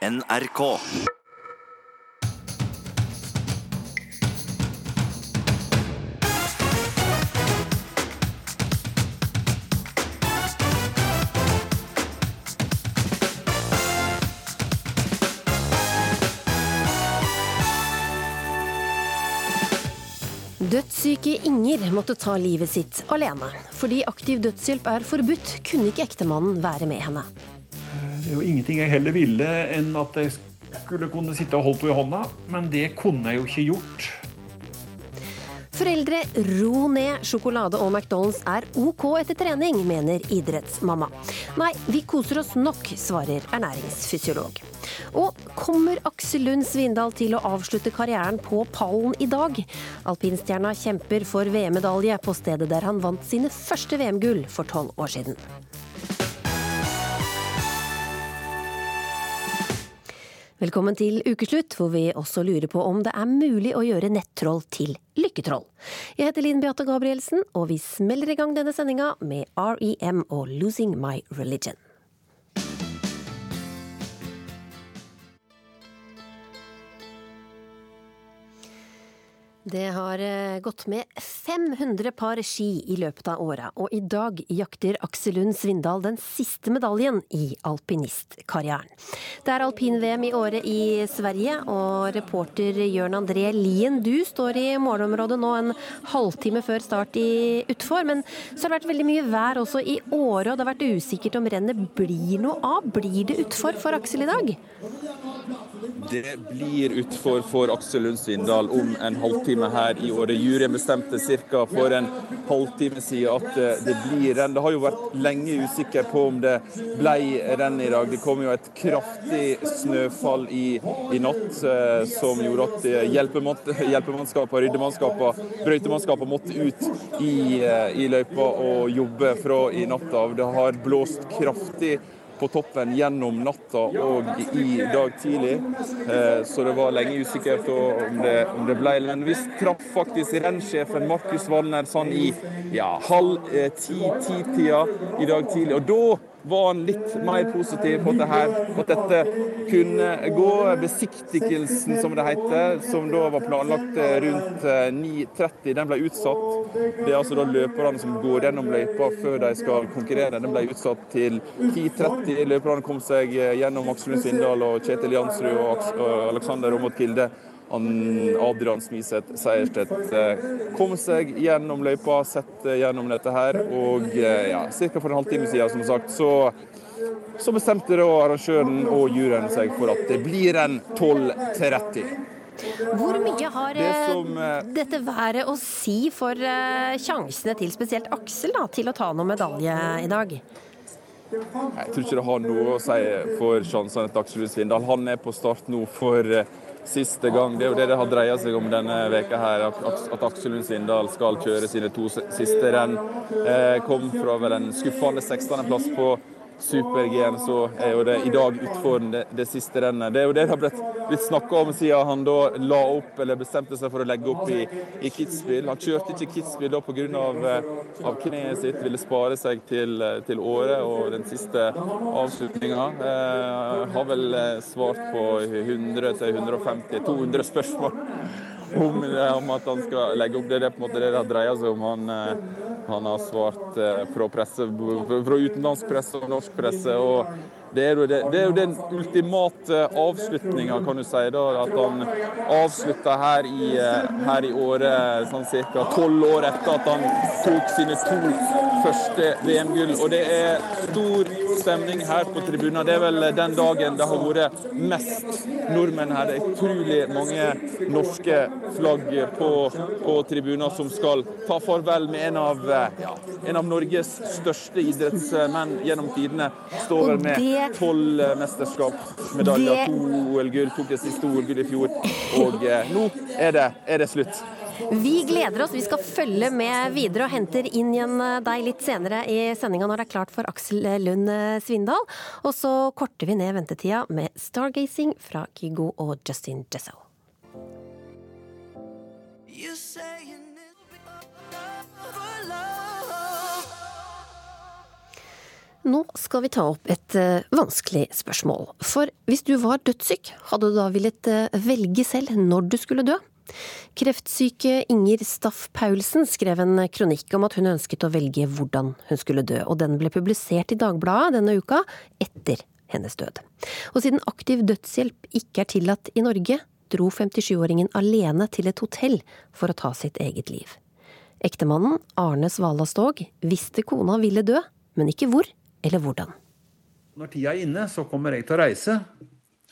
NRK. Dødssyke Inger måtte ta livet sitt alene. Fordi aktiv dødshjelp er forbudt, kunne ikke ektemannen være med henne. Det er jo ingenting jeg heller ville enn at jeg skulle kunne sitte og holdt henne i hånda, men det kunne jeg jo ikke gjort. Foreldre, ro ned. Sjokolade og McDonald's er OK etter trening, mener idrettsmamma. Nei, vi koser oss nok, svarer ernæringsfysiolog. Og kommer Aksel Lund Svindal til å avslutte karrieren på pallen i dag? Alpinstjerna kjemper for VM-medalje på stedet der han vant sine første VM-gull for tolv år siden. Velkommen til ukeslutt, hvor vi også lurer på om det er mulig å gjøre nettroll til lykketroll. Jeg heter Linn Beate Gabrielsen, og vi smeller i gang denne sendinga med REM og Losing My Religion. Det har eh, gått med 500 par ski i løpet av året, og i dag jakter Aksel Lund Svindal den siste medaljen i alpinistkarrieren. Det er alpin-VM i året i Sverige, og reporter Jørn André Lien, du står i målområdet nå en halvtime før start i utfor, men så har det vært veldig mye vær også i året, og det har vært usikkert om rennet blir noe av. Blir det utfor for Aksel i dag? Det blir utfor for Aksel Lund Svindal om en halvtime her i året. Juryen bestemte ca. for en halvtime siden at eh, det blir renn. Det har jo vært lenge usikker på om det ble renn i dag. Det kom jo et kraftig snøfall i, i natt eh, som gjorde at hjelpemannskapene, ryddemannskapene, brøytemannskapene måtte ut i, eh, i løypa og jobbe fra i natt av. Det har blåst kraftig på toppen gjennom natta og i dag tidlig. Eh, så det var lenge usikkert om det, om det ble vi traff faktisk rennsjefen Markus Valner sånn i ja, halv eh, ti-ti-tida i dag tidlig. Og da var han litt mer positiv på, her, på at dette kunne gå. Besiktigelsen, som det heter, som da var planlagt eh, rundt 9.30, eh, den ble utsatt. Det er altså da løperne som går gjennom løypa før de skal konkurrere. Den ble utsatt til 10.30. Løperne kom seg eh, gjennom Aksel Lund Svindal og Kjetil Jansrud og Alexander Aamodt Kilde Adrian Smiseth Seierstedt eh, kom seg gjennom løypa, sett gjennom dette her. Og eh, ja, ca. for en halvtime siden, som sagt, så, så bestemte da arrangøren og juryen seg for at det blir en 12.30. Hvor mye har det som, dette været å si for sjansene til spesielt Aksel da, til å ta noen medalje i dag? Jeg tror ikke det har noe å si for sjansene til Aksel Svindal. Han er på start nå for siste gang. Det er jo det det har dreia seg om denne veka her, at Aksel Lund Svindal skal kjøre sine to siste renn. Eh, kom fra vel en skuffende 16.-plass på super-G-en, så er jo det i dag utfor det, det, siste rennet. Det er jo det det har blitt, blitt snakka om siden han da la opp, eller bestemte seg for å legge opp i, i Kitzbühel. Han kjørte ikke Kitzbühel da pga. Av, eh, av kneet sitt, ville spare seg til, eh, til året og den siste avslutninga. Eh, har vel eh, svart på 100-150-200 spørsmål om, om, at han skal legge opp. Det er det på en måte det det dreier seg om. Han, eh, han har svart eh, fra, presse, fra utenlandsk presse og norsk presse. og det er, jo det, det er jo den ultimate avslutninga, kan du si. da, At han avslutta her i, eh, her i året sånn ca. tolv år etter at han tok sine to første VM-gull. Og det er stor stemning her på tribunen. Det er vel den dagen det har vært mest nordmenn her. Det er utrolig mange norske flagg på, på tribunen som skal ta farvel med en av, ja, en av Norges største idrettsmenn gjennom tidene. Står vel med tolv mesterskap, medaljer, to OL-gull, tok det siste OL-gull i fjor. Og eh, nå er det, er det slutt. Vi gleder oss. Vi skal følge med videre og henter inn igjen eh, deg litt senere i sendinga når det er klart for Aksel Lund Svindal. Og så korter vi ned ventetida med Stargazing fra Kygo og Justin Jesso. Nå skal vi ta opp et uh, vanskelig spørsmål. For hvis du var dødssyk, hadde du da villet uh, velge selv når du skulle dø? Kreftsyke Inger Staff Paulsen skrev en kronikk om at hun ønsket å velge hvordan hun skulle dø, og den ble publisert i Dagbladet denne uka etter hennes død. Og siden aktiv dødshjelp ikke er tillatt i Norge, dro 57-åringen alene til et hotell for å ta sitt eget liv. Ektemannen, Arne Svalastog, visste kona ville dø, men ikke hvor eller hvordan. Når tida er inne, så kommer jeg til å reise.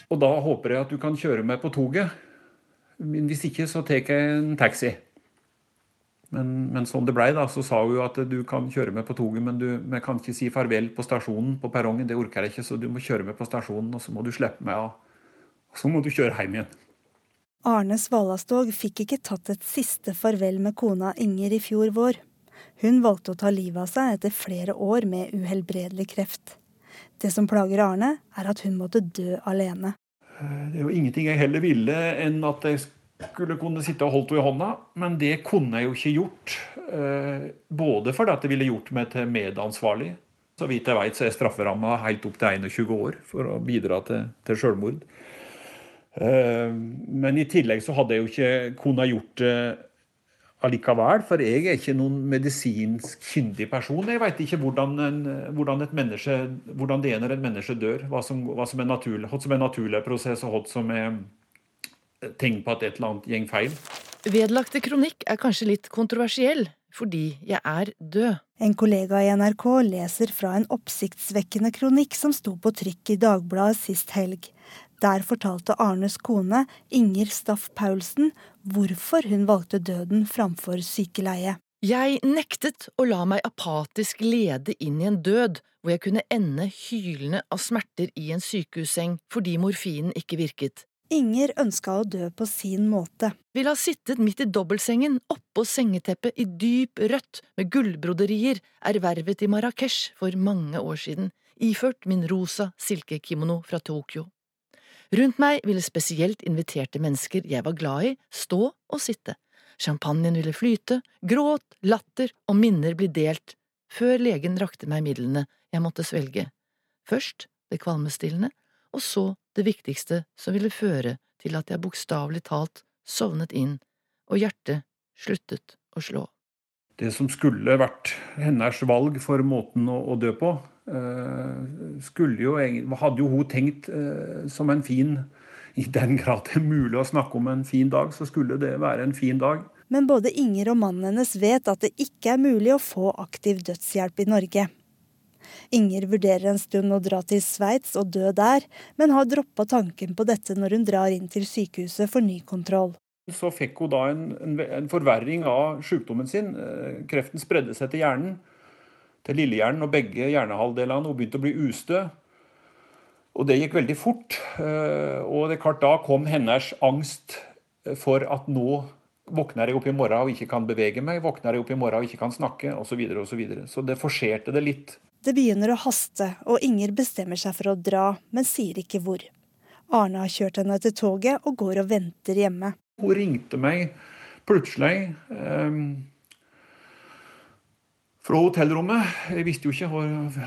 Og da håper jeg at du kan kjøre meg på toget. Men hvis ikke, så tar jeg en taxi. Men, men sånn det blei, da, så sa hun at du kan kjøre meg på toget, men du men kan ikke si farvel på stasjonen på perrongen. Det orker jeg ikke, så du må kjøre meg på stasjonen, og så må du slippe meg av. Og så må du kjøre hjem igjen. Arne Svalastog fikk ikke tatt et siste farvel med kona Inger i fjor vår. Hun valgte å ta livet av seg etter flere år med uhelbredelig kreft. Det som plager Arne, er at hun måtte dø alene. Det er jo ingenting jeg heller ville enn at jeg skulle kunne sitte og holdt henne i hånda, men det kunne jeg jo ikke gjort. Eh, både fordi det ville gjort meg til medansvarlig. Så vidt jeg vet, så er strafferamma helt opp til 21 år for å bidra til, til selvmord. Eh, men i tillegg så hadde jeg jo ikke kunnet gjort det allikevel, for jeg er ikke noen medisinsk kyndig person. Jeg vet ikke hvordan, en, hvordan, menneske, hvordan, det er når et menneske dør. Hva som, hva som er naturlig, hva som er naturlig prosess, og hva som er tegn på at et eller annet går feil. Vedlagte kronikk er kanskje litt kontroversiell, fordi jeg er død. En kollega i NRK leser fra en oppsiktsvekkende kronikk som sto på trykk i Dagbladet sist helg. Der fortalte Arnes kone, Inger Staff Paulsen, hvorfor hun valgte døden framfor sykeleie. Jeg nektet å la meg apatisk lede inn i en død hvor jeg kunne ende hylende av smerter i en sykehusseng fordi morfinen ikke virket. Inger ønska å dø på sin måte. Ville ha sittet midt i dobbeltsengen, oppå sengeteppet i dyp rødt med gullbroderier ervervet i Marrakech for mange år siden, iført min rosa silkekimono fra Tokyo. Rundt meg ville spesielt inviterte mennesker jeg var glad i, stå og sitte. Champagnen ville flyte, gråt, latter og minner bli delt, før legen rakte meg midlene jeg måtte svelge. Først det kvalmestillende, og så det viktigste som ville føre til at jeg bokstavelig talt sovnet inn, og hjertet sluttet å slå. Det som skulle vært hennes valg for måten å, å dø på, Eh, jo, hadde jo hun tenkt eh, som en fin I den grad det er mulig å snakke om en fin dag, så skulle det være en fin dag. Men både Inger og mannen hennes vet at det ikke er mulig å få aktiv dødshjelp i Norge. Inger vurderer en stund å dra til Sveits og dø der, men har droppa tanken på dette når hun drar inn til sykehuset for ny kontroll. Så fikk hun da en, en, en forverring av sykdommen sin. Eh, kreften spredde seg til hjernen til lillehjernen og begge hjernehalvdelene. Hun begynte å bli ustø. Og det gikk veldig fort. Eh, og det klart da kom hennes angst for at nå våkner jeg opp i morgen og ikke kan bevege meg, våkner jeg opp i morgen og ikke kan snakke, osv. Så, videre, og så, videre. så det forserte det litt. Det begynner å haste, og Inger bestemmer seg for å dra, men sier ikke hvor. Arne har kjørt henne til toget og går og venter hjemme. Hun ringte meg plutselig. Um, fra hotellrommet. Jeg visste jo ikke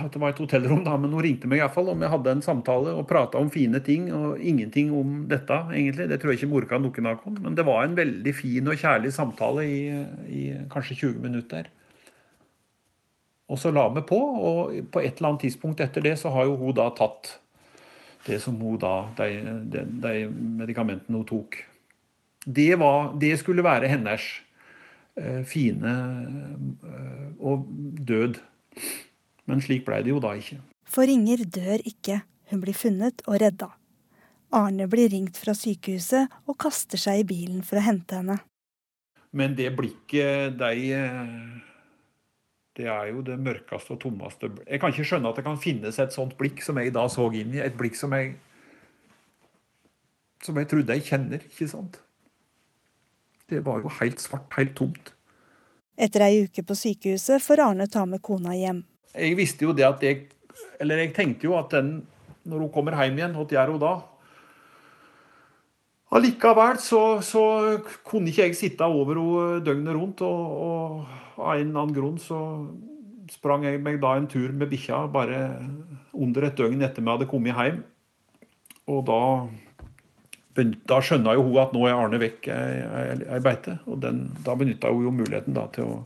at det var et hotellrom, da, men hun ringte meg iallfall om jeg hadde en samtale og prata om fine ting, og ingenting om dette, egentlig. Det tror jeg ikke morka noen av oss. Men det var en veldig fin og kjærlig samtale i, i kanskje 20 minutter. Og så la vi på, og på et eller annet tidspunkt etter det så har jo hun da tatt det som hun da, de, de, de medikamentene hun tok. Det, var, det skulle være hennes Eh, fine eh, og død. Men slik blei det jo da ikke. For Inger dør ikke, hun blir funnet og redda. Arne blir ringt fra sykehuset og kaster seg i bilen for å hente henne. Men det blikket de Det er jo det mørkeste og tommeste Jeg kan ikke skjønne at det kan finnes et sånt blikk som jeg da så inn i. Et blikk som jeg som jeg trodde jeg kjenner, ikke sant? Det var jo helt svart, helt tomt. Etter ei uke på sykehuset får Arne ta med kona hjem. Jeg visste jo det at jeg Eller jeg tenkte jo at den, når hun kommer hjem igjen, hva gjør hun da? Allikevel så, så, kunne ikke jeg sitte over henne døgnet rundt, og, og, av en eller annen grunn så, sprang jeg meg da en tur med bikkja bare under et døgn etter vi hadde kommet hjem. Og da, da skjønna jo hun at nå er Arne vekk ei beite. Og den, da benytta hun jo muligheten da til å,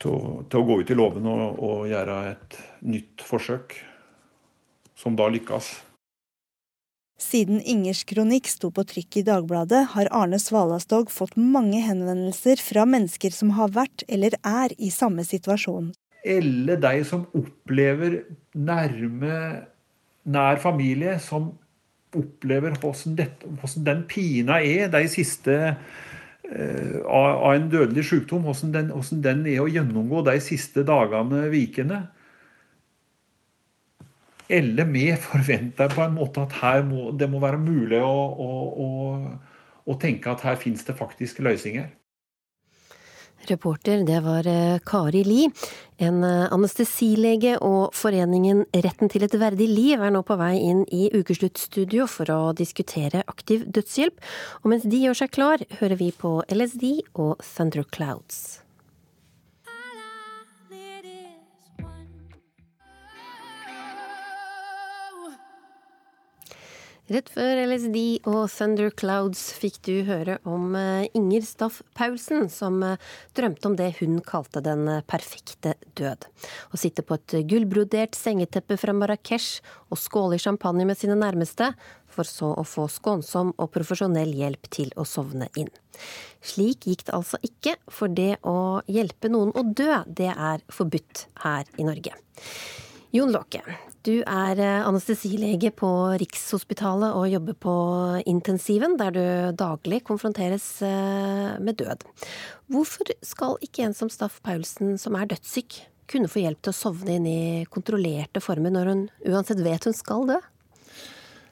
til til å gå ut i låven og, og gjøre et nytt forsøk, som da lykkes. Siden Ingers kronikk sto på trykk i Dagbladet, har Arne Svalastog fått mange henvendelser fra mennesker som har vært eller er i samme situasjon. Alle de som opplever nærme, nær familie, som opplever hvordan, dette, hvordan den pina er de siste uh, av, en dødelig sykdom, hvordan den, hvordan den er å gjennomgå de siste dagene, ukene eller vi forventer på en måte at må, det må være mulig å, å, å, å tenke at her finnes det faktisk løsninger. Reporter, det var eh, Kari Li. En eh, anestesilege og foreningen Retten til et verdig liv er nå på vei inn i ukesluttstudio for å diskutere aktiv dødshjelp. Og mens de gjør seg klar, hører vi på LSD og Thunderclouds. Rett før LSD og Thunderclouds fikk du høre om eh, Inger Staff Paulsen, som eh, drømte om det hun kalte den eh, perfekte død. Å sitte på et gullbrodert sengeteppe fra Marrakech og skåle i champagne med sine nærmeste, for så å få skånsom og profesjonell hjelp til å sovne inn. Slik gikk det altså ikke, for det å hjelpe noen å dø, det er forbudt her i Norge. Jon Låke, du er eh, anestesilege på Rikshospitalet og jobber på intensiven, der du daglig konfronteres eh, med død. Hvorfor skal ikke en som Staff Paulsen, som er dødssyk, kunne få hjelp til å sovne inn i kontrollerte former når hun uansett vet hun skal dø?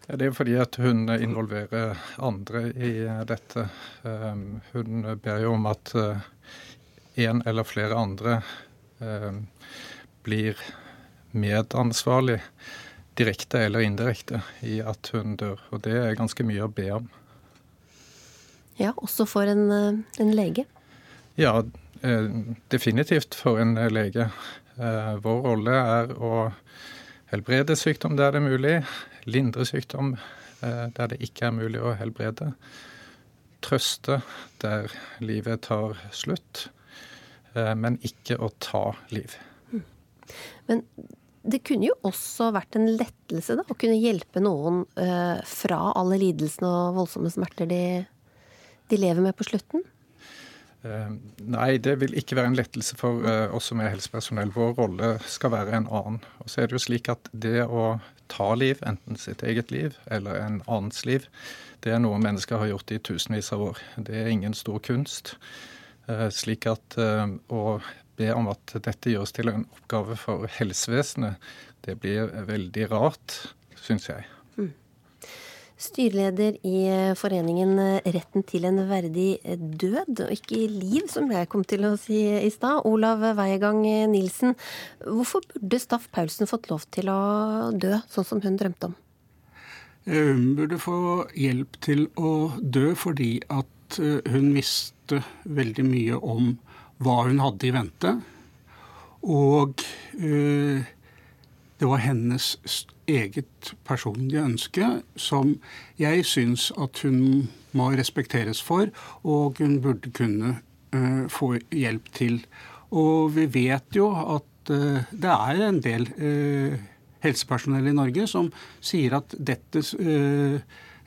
Det er fordi at hun involverer andre i dette. Ehm, hun ber jo om at en eh, eller flere andre ehm, blir medansvarlig, direkte eller indirekte, i at hun dør. Og det er ganske mye å be om. Ja, også for en, eh, en lege? Ja, eh, definitivt for en lege. Eh, vår rolle er å helbrede sykdom der det er mulig, lindre sykdom der det ikke er mulig å helbrede. Trøste der livet tar slutt, men ikke å ta liv. Men det kunne jo også vært en lettelse da, å kunne hjelpe noen uh, fra alle lidelsene og voldsomme smerter de, de lever med på slutten? Uh, nei, det vil ikke være en lettelse for uh, oss som er helsepersonell. Vår rolle skal være en annen. Og så er det jo slik at det å ta liv, enten sitt eget liv eller en annens liv, det er noe mennesker har gjort i tusenvis av år. Det er ingen stor kunst. Slik at å be om at dette gjøres til en oppgave for helsevesenet, det blir veldig rart, syns jeg. Mm. Styreleder i foreningen Retten til en verdig død, og ikke liv, som jeg kom til å si i stad. Olav Weigang Nilsen, hvorfor burde Staff Paulsen fått lov til å dø sånn som hun drømte om? Hun burde få hjelp til å dø fordi at hun visste veldig mye om hva hun hadde i vente. Og øh, det var hennes eget personlige ønske som jeg syns at hun må respekteres for, og hun burde kunne øh, få hjelp til. Og vi vet jo at øh, det er en del helsepersonell i Norge som sier at dette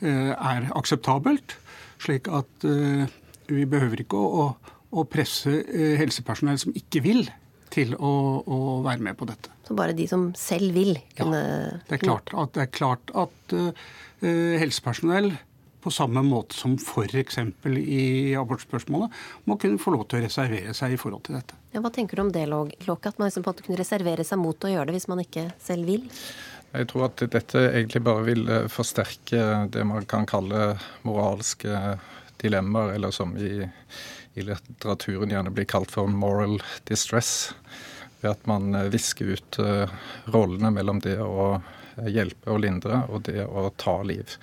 er akseptabelt, slik at vi behøver ikke å å presse eh, helsepersonell som ikke vil, til å, å, være med på dette. Så bare de som selv vil kunne Ja. Det er klart at, det er klart at uh, helsepersonell på samme måte som f.eks. i abortspørsmålet, må kunne få lov til å reservere seg i forhold til dette. Ja, hva tenker du om det, Låke? At man liksom på en måte kunne reservere seg mot å gjøre det hvis man ikke selv vil? Jeg tror at dette egentlig bare vil forsterke det man kan kalle moralske dilemmaer, eller som i i litteraturen gjerne blir kalt for moral distress. Ved at man eh, visker ut uh, rollene mellom det å eh, hjelpe og lindre og det å ta liv.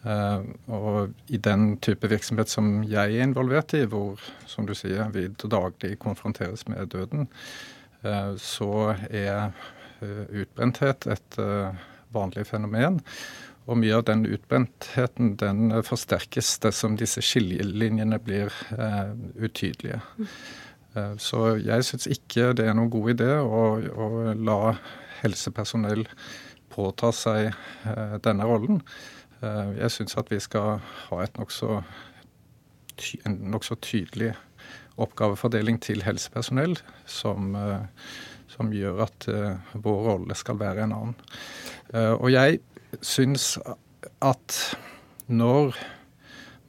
Og i den type virksomhet som jeg er involvert i, hvor som du sier, vi daglig konfronteres med døden, så er utbrenthet et vanlig fenomen. Og mye av den utbrentheten den forsterkes dersom disse skillelinjene blir eh, utydelige. Eh, så jeg syns ikke det er noen god idé å, å la helsepersonell påta seg eh, denne rollen. Eh, jeg syns at vi skal ha nokså en nokså tydelig oppgavefordeling til helsepersonell som, eh, som gjør at eh, vår rolle skal være en annen. og jeg syns at når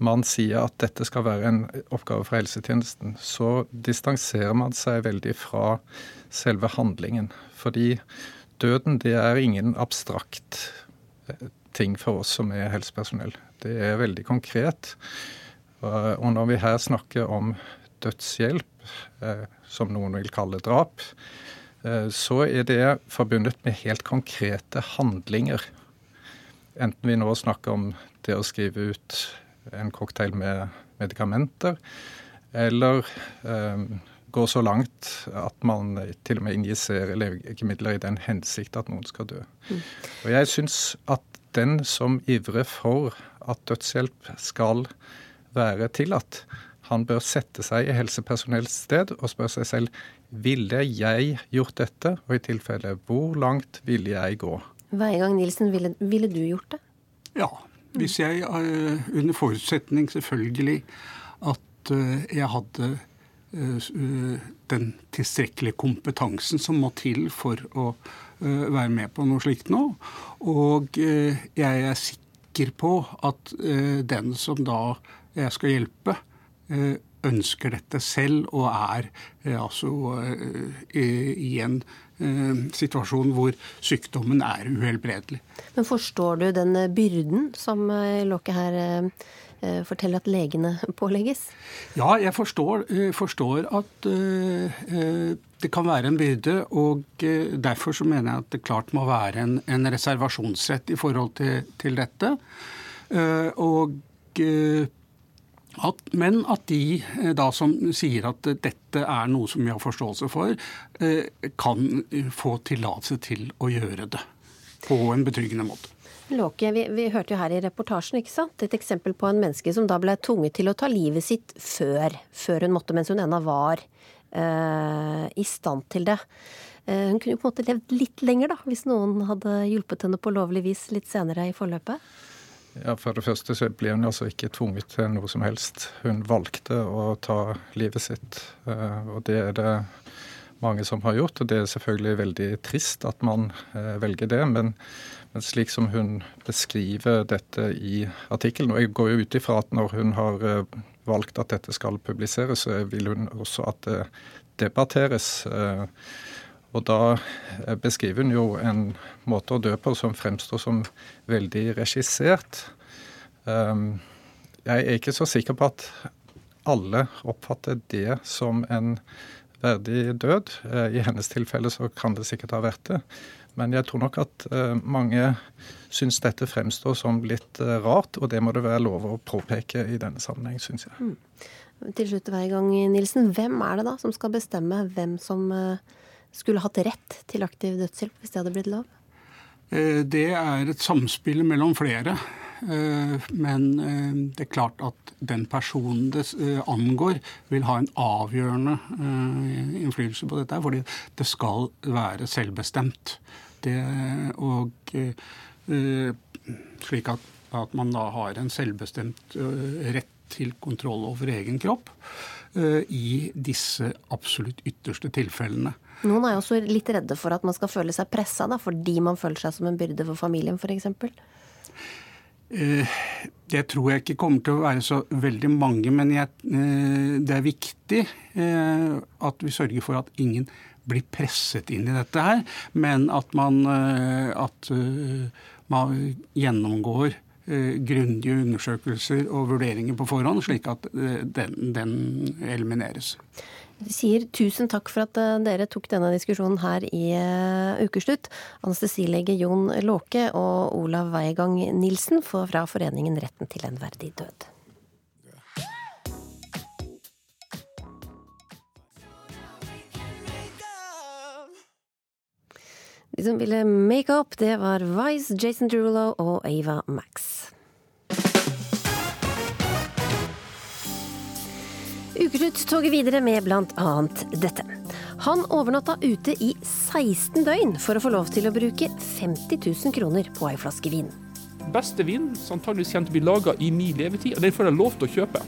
man sier at dette skal være en oppgave for helsetjenesten, så distanserer man seg veldig fra selve handlingen. Fordi døden det er ingen abstrakt eh, ting for oss som er helsepersonell. Det er veldig konkret. Og når vi her snakker om dødshjelp, eh, som noen vil kalle drap, eh, så er det forbundet med helt konkrete handlinger. Enten vi nå snakker om det å skrive ut en cocktail med medikamenter, eller eh, går så langt at man til og med injiserer legemidler i den hensikt at noen skal dø. Mm. Og jeg syns at den som ivrer for at dødshjelp skal være tillatt, han bør sette seg i helsepersonells sted og spørre seg selv ville jeg gjort dette, og i tilfelle hvor langt ville jeg gå? Veigang Nilsen, ville, ville, du gjort det? Ja. Hvis jeg, eh, under forutsetning selvfølgelig at eh, jeg hadde eh, den tilstrekkelige kompetansen som må til for å være med på noe slikt nå. Og jeg er sikker på at den som da jeg skal hjelpe, ønsker dette selv og er altså i en situasjon hvor sykdommen er uhelbredelig. Men forstår du den eh, byrden som eh, Låke her forteller at legene pålegges? Ja, jeg forstår, forstår at det kan være en byrde. Og derfor så mener jeg at det klart må være en, en reservasjonsrett i forhold til, til dette. Og at, men at de eh, da som sier at dette er noe som vi har forståelse for, eh, kan få tillatelse til å gjøre det på en betryggende måte. Låke, vi, vi, hørte jo her i reportasjen ikke sant? et eksempel på en menneske som da ble tvunget til å ta livet sitt før, før hun måtte, mens hun ennå var eh, i stand til det. Eh, hun kunne jo på en måte levd litt lenger, da, hvis noen hadde hjulpet henne på lovlig vis litt senere i forløpet? Ja, For det første så ble hun altså ikke tvunget til noe som helst. Hun valgte å ta livet sitt. Eh, og det er det mange som har gjort. Og det er selvfølgelig veldig trist at man eh, velger det. Men, men slik som hun beskriver dette i artikkelen, og jeg går jo ut ifra at når hun har eh, valgt at dette skal publiseres, så vil hun også at det debatteres. Og da eh, beskriver hun jo en måte å dø på som fremstår som veldig regissert. Ehm, jeg er ikke så sikker på at alle oppfatter det som en verdig død. Eh, I hennes tilfelle så kan det sikkert ha vært det. Men jeg tror nok at eh, mange syns dette fremstår som litt rart, og det må det være lov å påpeke i denne sammenheng, syns jeg. Mm. Til slutt hver gang, Nilsen. Hvem er det da som skal bestemme hvem som skulle hatt rett til aktiv dødshjelp hvis det hadde blitt lov? Eh, det er et samspill mellom flere. Eh, men eh, det er klart at den personen det angår, vil ha en avgjørende innflytelse på dette. Fordi det skal være selvbestemt. Det, og slik at, at man da har en selvbestemt rett til kontroll over egen kropp i disse absolutt ytterste tilfellene. Noen er jo også litt redde for at man skal føle seg pressa fordi man føler seg som en byrde for familien f.eks. Eh, det tror jeg ikke kommer til å være så veldig mange, men jeg, eh, det er viktig eh, at vi sørger for at ingen blir presset inn i dette her, men at man, at man gjennomgår grundige undersøkelser og vurderinger på forhånd, slik at den, den elimineres. Vi sier tusen takk for at eh, dere tok denne diskusjonen her i uh, Ukeslutt. Anestesilege Jon Låke og Olav Weigang Nilsen fra Foreningen Retten til en verdig død. De som ville make up, det var Vice, Jason Derulo og Ava Max. Ukeslutt toget videre med annet dette. Han overnatta ute i 16 døgn for å få lov til å bruke 50 000 kroner på ei flaske vin. Beste vin som antakeligvis kommer til å bli laga i min levetid, og den får jeg lov til å kjøpe.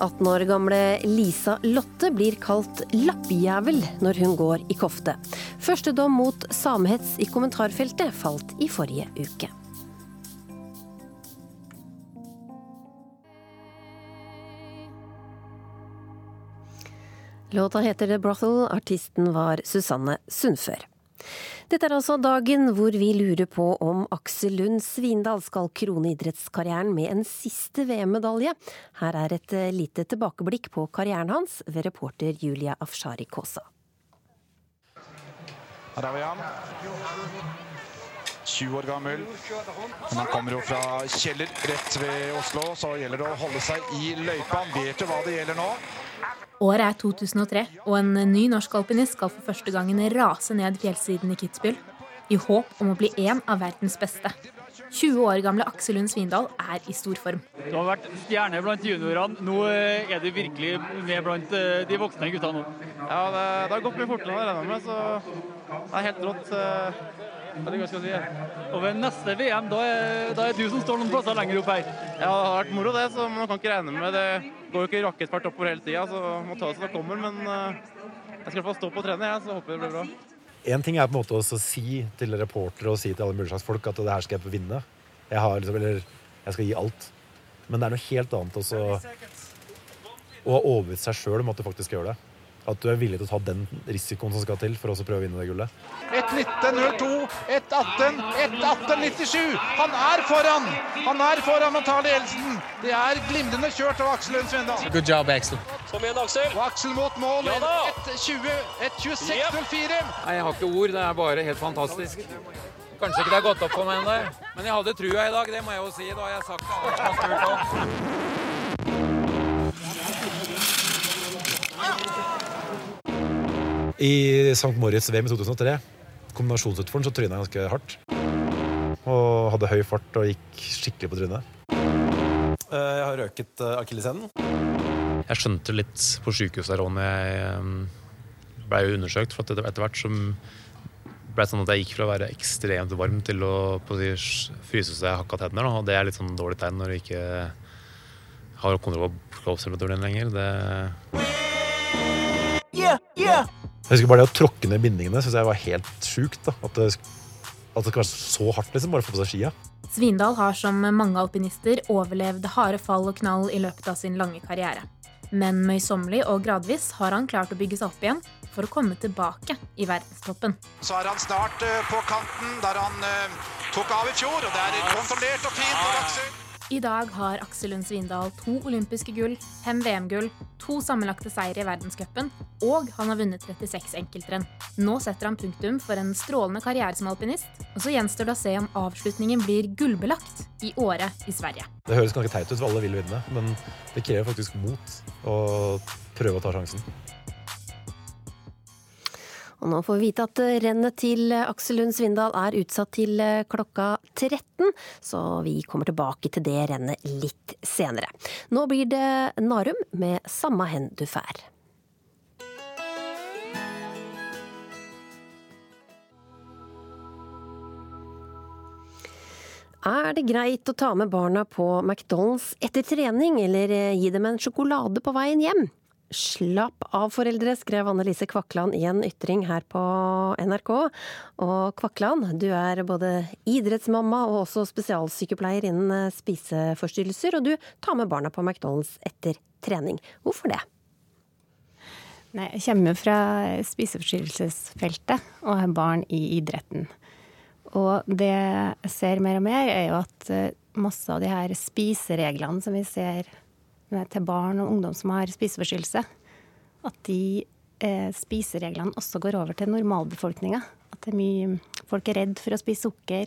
18 år gamle Lisa Lotte blir kalt lappjævel når hun går i kofte. Første dom mot samehets i kommentarfeltet falt i forrige uke. Låta heter The Brothel, artisten var Susanne Sundfør. Dette er altså dagen hvor vi lurer på om Aksel Lund Svindal skal krone idrettskarrieren med en siste VM-medalje. Her er et eh, lite tilbakeblikk på karrieren hans ved reporter Julia Afshari Kaasa. Der er vi han. 20 år gammel. Men han kommer jo fra Kjeller, rett ved Oslo, så gjelder det å holde seg i løypa. Han vet jo hva det gjelder nå. Året er 2003, og en ny norsk alpinist skal for første gangen rase ned fjellsiden i Kitzbühel i håp om å bli en av verdens beste. 20 år gamle Aksel Lund Svindal er i stor form. Du har vært stjerne blant juniorene. Nå eh, er du virkelig med blant eh, de voksne gutta nå. Ja, det, det har gått mye fortere enn jeg regna med, så det er helt rått. Eh, hva jeg si. Og ved neste VM, da er, da er du som står noen plasser lenger opp her. Ja, det har vært moro det, så man kan ikke regne med det. Går jo ikke rakettfart oppover hele tida, så må ta det som det kommer. Men jeg skal få stå på og trene, jeg, så håper det blir bra. En ting er på en måte å si til reportere og si til alle mulige slags folk at det her skal jeg vinne. Jeg har liksom, eller jeg skal gi alt. Men det er noe helt annet også å ha overbevist seg sjøl om at du faktisk skal gjøre det. At du er villig til å ta den risikoen som skal til for å prøve å vinne det gullet. 1.19,02, 1.18, 1.18,97. Han er foran! Han er foran og tar ledelsen. Det er glimrende kjørt av Aksel Lund Svendal. Good job, Aksel. Kom igjen, Aksel. Og Aksel mot mål. Ja 1.26,04. Nei, Jeg har ikke ord. Det er bare helt fantastisk. Kanskje ikke det har gått opp for meg ennå, men jeg hadde trua i dag. Det må jeg jo si. Da har jeg sagt det. I St. Moritz-VM i 2003, kombinasjonsutfordring, så tryna jeg ganske hardt. Og hadde høy fart og gikk skikkelig på trynet. Eh, jeg har røket eh, akilleshælen. Jeg skjønte litt på sykehuset der òg når jeg ble undersøkt. For etter hvert så ble det sånn at jeg gikk fra å være ekstremt varm til å på de fryse så jeg hakka tenner. Og det er litt sånn dårlig tegn når du ikke har kontroll på kroppstemperaturen lenger. Det yeah. Jeg husker bare det å tråkke ned bindingene synes jeg var helt sjukt. At det, at det skal være så hardt liksom, bare å få på seg skia. Svindal har som mange alpinister overlevd harde fall og knall i løpet av sin lange karriere. Men møysommelig og gradvis har han klart å bygge seg opp igjen for å komme tilbake i verdenstoppen. Så er han snart uh, på kanten der han uh, tok av i fjor, og det er kontrollert og fint og. I dag har Aksel Lund Svindal to olympiske gull, fem VM-gull, to sammenlagte seire i verdenscupen, og han har vunnet 36 enkeltrenn. Nå setter han punktum for en strålende karriere som alpinist, og så gjenstår det å se om avslutningen blir gullbelagt i året i Sverige. Det høres ganske teit ut, for alle vil vinne, men det krever faktisk mot å prøve å ta sjansen. Og nå får vi vite at rennet til Aksel Lund Svindal er utsatt til klokka 13, så vi kommer tilbake til det rennet litt senere. Nå blir det Narum med 'Samma hen du fær'. Er det greit å ta med barna på McDonald's etter trening, eller gi dem en sjokolade på veien hjem? Slapp av, foreldre, skrev Annelise Kvakland i en ytring her på NRK. Og Kvakland, du er både idrettsmamma og også spesialsykepleier innen spiseforstyrrelser, og du tar med barna på McDonald's etter trening. Hvorfor det? Nei, jeg kommer fra spiseforstyrrelsesfeltet og har barn i idretten. Og det jeg ser mer og mer, er jo at masse av de her spisereglene som vi ser til barn og ungdom som har spiseforstyrrelse, at de eh, spisereglene også går over til normalbefolkninga. At det er mye Folk er redd for å spise sukker.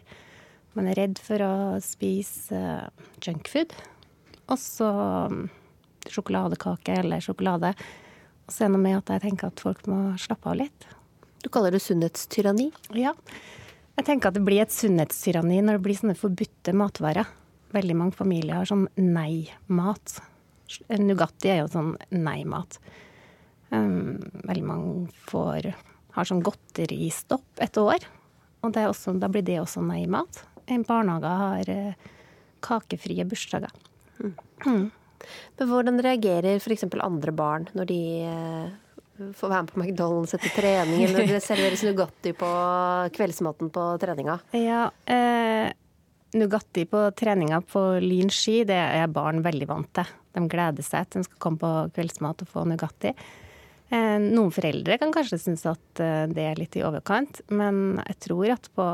Man er redd for å spise eh, junkfood. Også um, sjokoladekake eller sjokolade. Og så er det noe med at jeg tenker at folk må slappe av litt. Du kaller det sunnhetstyranni? Ja. Jeg tenker at det blir et sunnhetstyranni når det blir sånne forbudte matvarer. Veldig mange familier har sånn nei-mat. Nugatti er jo sånn nei-mat. Um, veldig mange får, har sånn godteristopp et år. Og også, da blir det også nei-mat. Barnehager har uh, kakefrie bursdager. Mm. Mm. Men hvordan reagerer f.eks. andre barn når de uh, får være med på McDonald's etter trening, eller når det serveres Nugatti på kveldsmaten på treninga? Ja, uh, Nugatti på treninga på Lyn ski, det er barn veldig vant til. De gleder seg til de skal komme på kveldsmat og få Nugatti. Eh, noen foreldre kan kanskje synes at eh, det er litt i overkant, men jeg tror at på,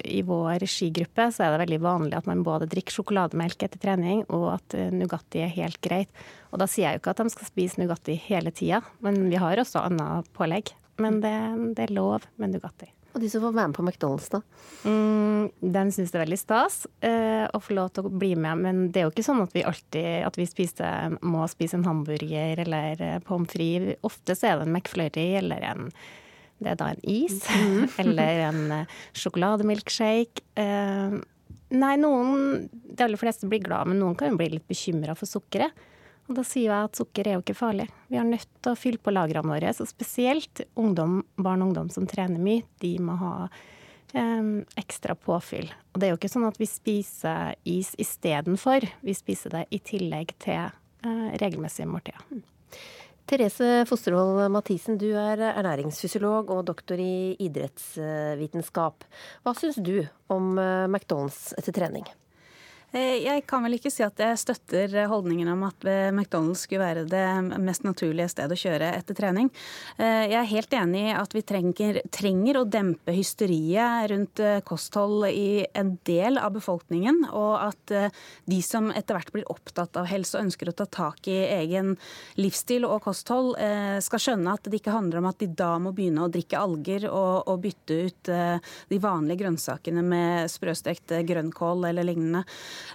i vår skigruppe så er det veldig vanlig at man både drikker sjokolademelk etter trening, og at eh, Nugatti er helt greit. Og da sier jeg jo ikke at de skal spise Nugatti hele tida, men vi har også annet pålegg. Men det, det er lov med Nugatti. Og de som får være med på McDonald's, da? Mm, den syns det er veldig stas eh, å få lov til å bli med. Men det er jo ikke sånn at vi alltid at vi spiser, må spise en hamburger eller eh, pommes frites. Ofte så er det en McFlurry eller en det er da en is. Mm. eller en uh, sjokolademilkshake. Eh, nei, noen De aller fleste blir glad, men noen kan jo bli litt bekymra for sukkeret. Og da sier jeg at sukker er jo ikke farlig. Vi er nødt til å fylle på lagrene våre. Så spesielt ungdom, barn og ungdom som trener mye, de må ha eh, ekstra påfyll. Og det er jo ikke sånn at vi spiser is istedenfor. Vi spiser det i tillegg til eh, regelmessige måltider. Therese Fostervold Mathisen, du er ernæringsfysiolog og doktor i idrettsvitenskap. Hva syns du om eh, McDonald's etter trening? Eh, jeg kan vel ikke si at jeg støtter holdningen om at McDonald's skulle være det mest naturlige stedet å kjøre etter trening. Eh, jeg er helt enig i at vi trenger, trenger, å dempe hysteriet rundt eh, kosthold i en del av befolkningen, og at de som etter hvert blir opptatt av helse og ønsker å ta tak i egen livsstil og kosthold, skal skjønne at det ikke handler om at de da må begynne å drikke alger og, og bytte ut de vanlige grønnsakene med sprøstekt grønnkål eller lignende.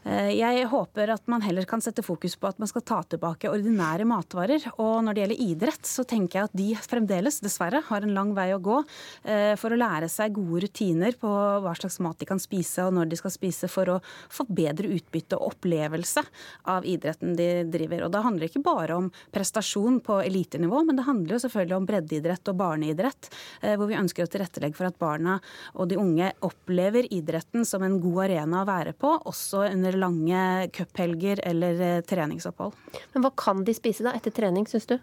Eh, jeg håper at man heller kan sette fokus på at man skal ta tilbake ordinære matvarer. Og når det gjelder idrett, så tenker jeg at de fremdeles, dessverre, har en lang vei å gå eh, for å lære seg gode rutiner på hva slags mat de kan spise og når de skal spise, for å få bedre utbytte og opplevelse av idretten de driver. Og da handler det ikke bare om prestasjon på elitenivå, men det handler jo selvfølgelig om breddeidrett og barneidrett, eh, hvor vi ønsker å tilrettelegge for at barna og de unge opplever idretten som en god arena å være på, også under lange cuphelger eller eh, treningsopphold. Men hva kan de spise da etter trening, syns du?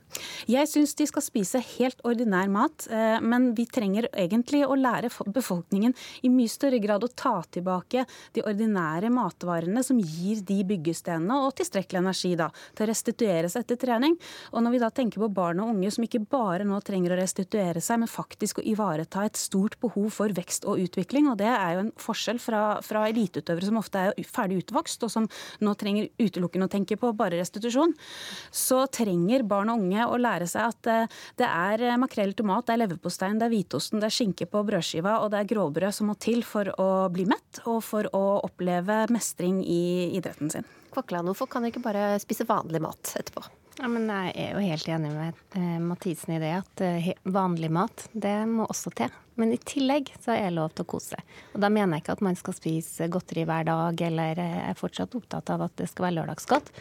Jeg syns de skal spise helt ordinær mat. Eh, men vi trenger egentlig å lære befolkningen i mye større grad å ta tilbake de ordinære matvarene som gir de byggestenene og tilstrekkelig energi da, til å restituere seg etter trening. Og når vi da tenker på barn og unge som ikke bare nå trenger å restituere seg, men faktisk å ivareta et stort behov for vekst og utvikling, og det er jo en forskjell fra, fra eliteutøvere som ofte er ferdig utvokst, og som nå trenger utelukkende å tenke på bare restitusjon, så trenger barn og unge å lære seg at eh, det er eh, makrell i tomat, det er leverpostein, det er hvitosten, det er skinke på brødskiva, og det er grovbrød som må til for å bli mett og for å oppleve mestring i idretten sin. Kvakland, hvorfor kan jeg ikke bare spise vanlig mat etterpå? Ja, men Jeg er jo helt enig med eh, Mathisen i det at vanlig mat, det må også til. Men i tillegg så er det lov til å kose. Og da mener jeg ikke at man skal spise godteri hver dag, eller eh, er fortsatt opptatt av at det skal være lørdagsgodt.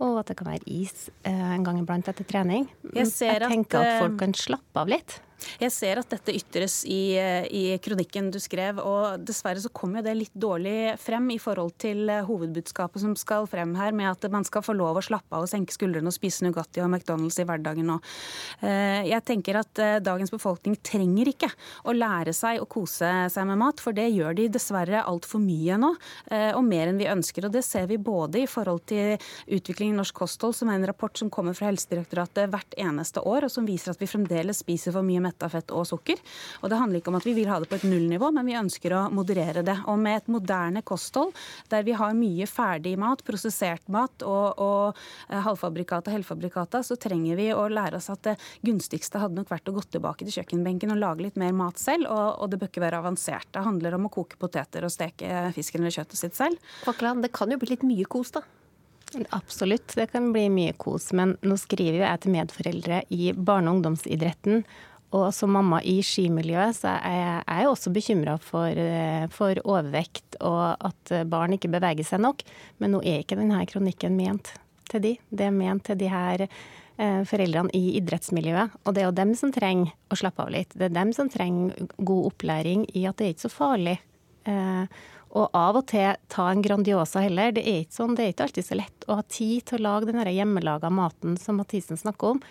Og at det kan være is eh, en gang iblant etter trening. Jeg, jeg tenker at, at folk kan slappe av litt. Jeg ser at dette ytres i, i, kronikken du skrev, og dessverre så kommer jo det litt dårlig frem i forhold til eh, hovedbudskapet som skal frem her, med at man skal få lov å slappe av og senke skuldrene og spise Nugatti og McDonald's i hverdagen nå. Eh, jeg tenker at eh, dagens befolkning trenger ikke å lære seg å kose seg med mat, for det gjør de dessverre altfor mye nå, og mer enn vi ønsker. Og det ser vi både i forhold til utvikling i norsk kosthold, som er en rapport som kommer fra Helsedirektoratet hvert eneste år, og som viser at vi fremdeles spiser for mye metta fett og sukker. Og det handler ikke om at vi vil ha det på et nullnivå, men vi ønsker å moderere det. Og med et moderne kosthold der vi har mye ferdig mat, prosessert mat og, og eh, halvfabrikata og helfabrikata, så trenger vi å lære oss at det gunstigste hadde nok vært å gå tilbake til kjøkkenbenken og lage litt mer mat selv, og, og det bør ikke være avansert. Det handler om å koke poteter og steke fisken eller kjøttet sitt selv. Fakland, det kan jo bli litt mye kos, da? Absolutt, det kan bli mye kos. Men nå skriver jo jeg til medforeldre i barne- og ungdomsidretten Og som mamma i skimiljøet, så er jeg også bekymra for, eh, for, overvekt og at barn ikke beveger seg nok. Men nå er ikke denne kronikken ment til de. Det er ment til de her eh, foreldrene i idrettsmiljøet. Og det er jo dem som trenger å slappe av litt. Det er dem som trenger god opplæring i at det er ikke så farlig. Eh, og av og til ta en Grandiosa heller. Det er ikke sånn, det er ikke alltid så lett å ha tid til å lage den hjemmelaga maten som Mathisen snakker om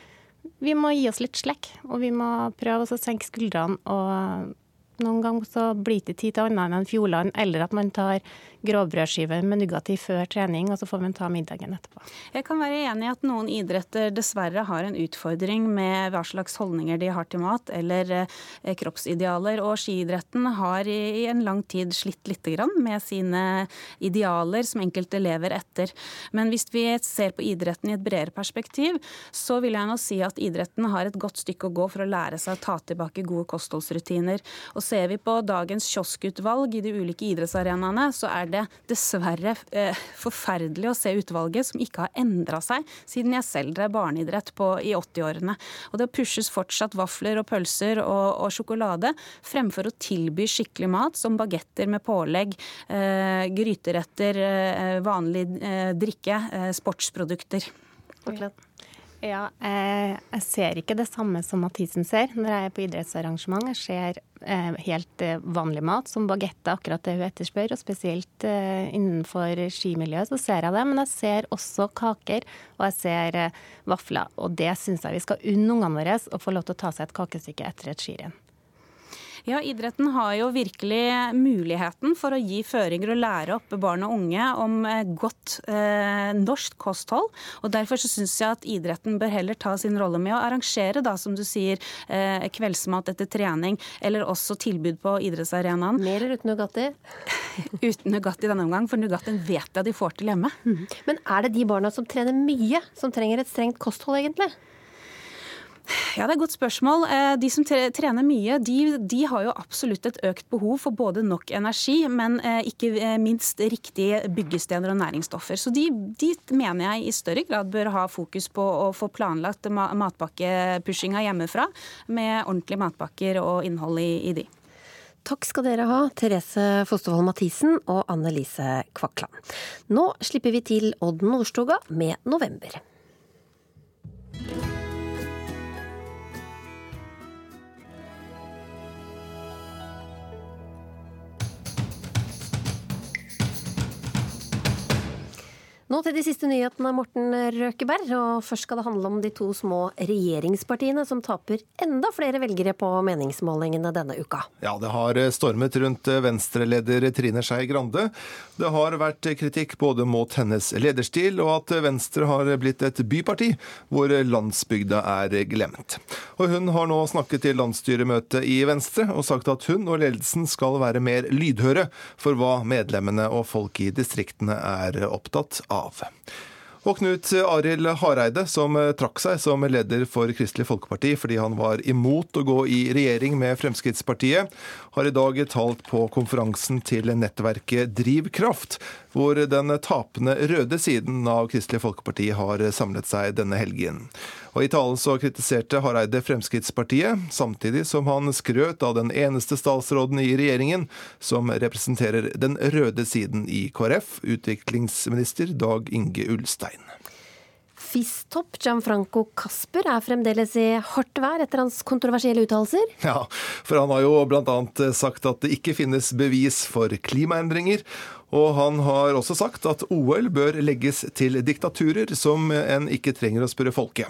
vi må gi oss litt slekk, og vi må prøve å senke skuldrene og noen ganger så blir det tid til annet enn Fjordland, eller at man tar grovbrødskive med Nugatti før trening, og så får man ta middagen etterpå. Jeg kan være enig i at noen idretter dessverre har en utfordring med hva slags holdninger de har til mat, eller eh, kroppsidealer. Og skiidretten har i en lang tid slitt litt med sine idealer som enkelte lever etter. Men hvis vi ser på idretten i et bredere perspektiv, så vil jeg nå si at idretten har et godt stykke å gå for å lære seg å ta tilbake gode kostholdsrutiner. Og ser vi på dagens kioskutvalg i de ulike idrettsarenaene, så er det dessverre eh, forferdelig å se utvalget som ikke har endra seg siden jeg selv drev barneidrett på, i 80-årene. Og det pushes fortsatt vafler og pølser og, og, sjokolade fremfor å tilby skikkelig mat som bagetter med pålegg, eh, gryteretter, eh, vanlig eh, drikke, eh, sportsprodukter. Forklart. Ja, eh, jeg ser ikke det samme som Mathisen ser når jeg er på idrettsarrangement. Jeg ser eh, helt eh, vanlig mat, som bagetter, akkurat det hun etterspør. Og spesielt innenfor skimiljøet så ser jeg det. Men jeg ser også kaker, og jeg ser vafler. Og det syns jeg vi skal unne ungene våre å få lov til å ta seg et kakestykke etter et skirenn. Ja, idretten har jo virkelig muligheten for å gi føringer og lære opp barn og unge om eh, godt eh, norsk kosthold. Og Derfor så syns jeg at idretten bør heller ta sin rolle med å arrangere, da, som du sier, eh, kveldsmat etter trening, eller også tilbud på idrettsarenaen. Mer eller uten Nugatti? uten Nugatti denne omgang, for Nugattien vet jeg de får til hjemme. Mm. Men er det de barna som trener mye, som trenger et strengt kosthold, egentlig? Ja, Det er et godt spørsmål. Eh, de som trener mye, de, de, har jo absolutt et økt behov for både nok energi, men eh, ikke eh, minst riktige byggestener og næringsstoffer. Så de, de mener jeg i større grad bør ha fokus på å få planlagt matpakkepushinga hjemmefra, med ordentlige matpakker og innhold i, i de. Takk skal dere ha, Therese Fostervold Mathisen og Anne Lise Kvakland. Nå slipper vi til Odd Nordstoga med 'November'. Nå til de siste nyhetene, Morten Røkeberg. Og først skal det handle om de to små regjeringspartiene som taper enda flere velgere på meningsmålingene denne uka. Ja, det har stormet rundt Venstre-leder Trine Skei Grande. Det har vært kritikk både mot hennes lederstil og at Venstre har blitt et byparti hvor landsbygda er glemt. Og hun har nå snakket til landsstyremøtet i Venstre og sagt at hun og ledelsen skal være mer lydhøre for hva medlemmene og folk i distriktene er opptatt av av. Og Knut Arild Hareide, som trakk seg som leder for Kristelig Folkeparti fordi han var imot å gå i regjering med Fremskrittspartiet, har i dag talt på konferansen til nettverket Drivkraft, hvor den tapende røde siden av Kristelig Folkeparti har samlet seg denne helgen. Og I talen så kritiserte Hareide Fremskrittspartiet, samtidig som han skrøt av den eneste statsråden i regjeringen som representerer den røde siden i KrF, utviklingsminister Dag Inge Ulstein. FIS-topp Gianfranco Casper er fremdeles i hardt vær etter hans kontroversielle uttalelser? Ja, for han har jo bl.a. sagt at det ikke finnes bevis for klimaendringer, og han har også sagt at OL bør legges til diktaturer som en ikke trenger å spørre folket.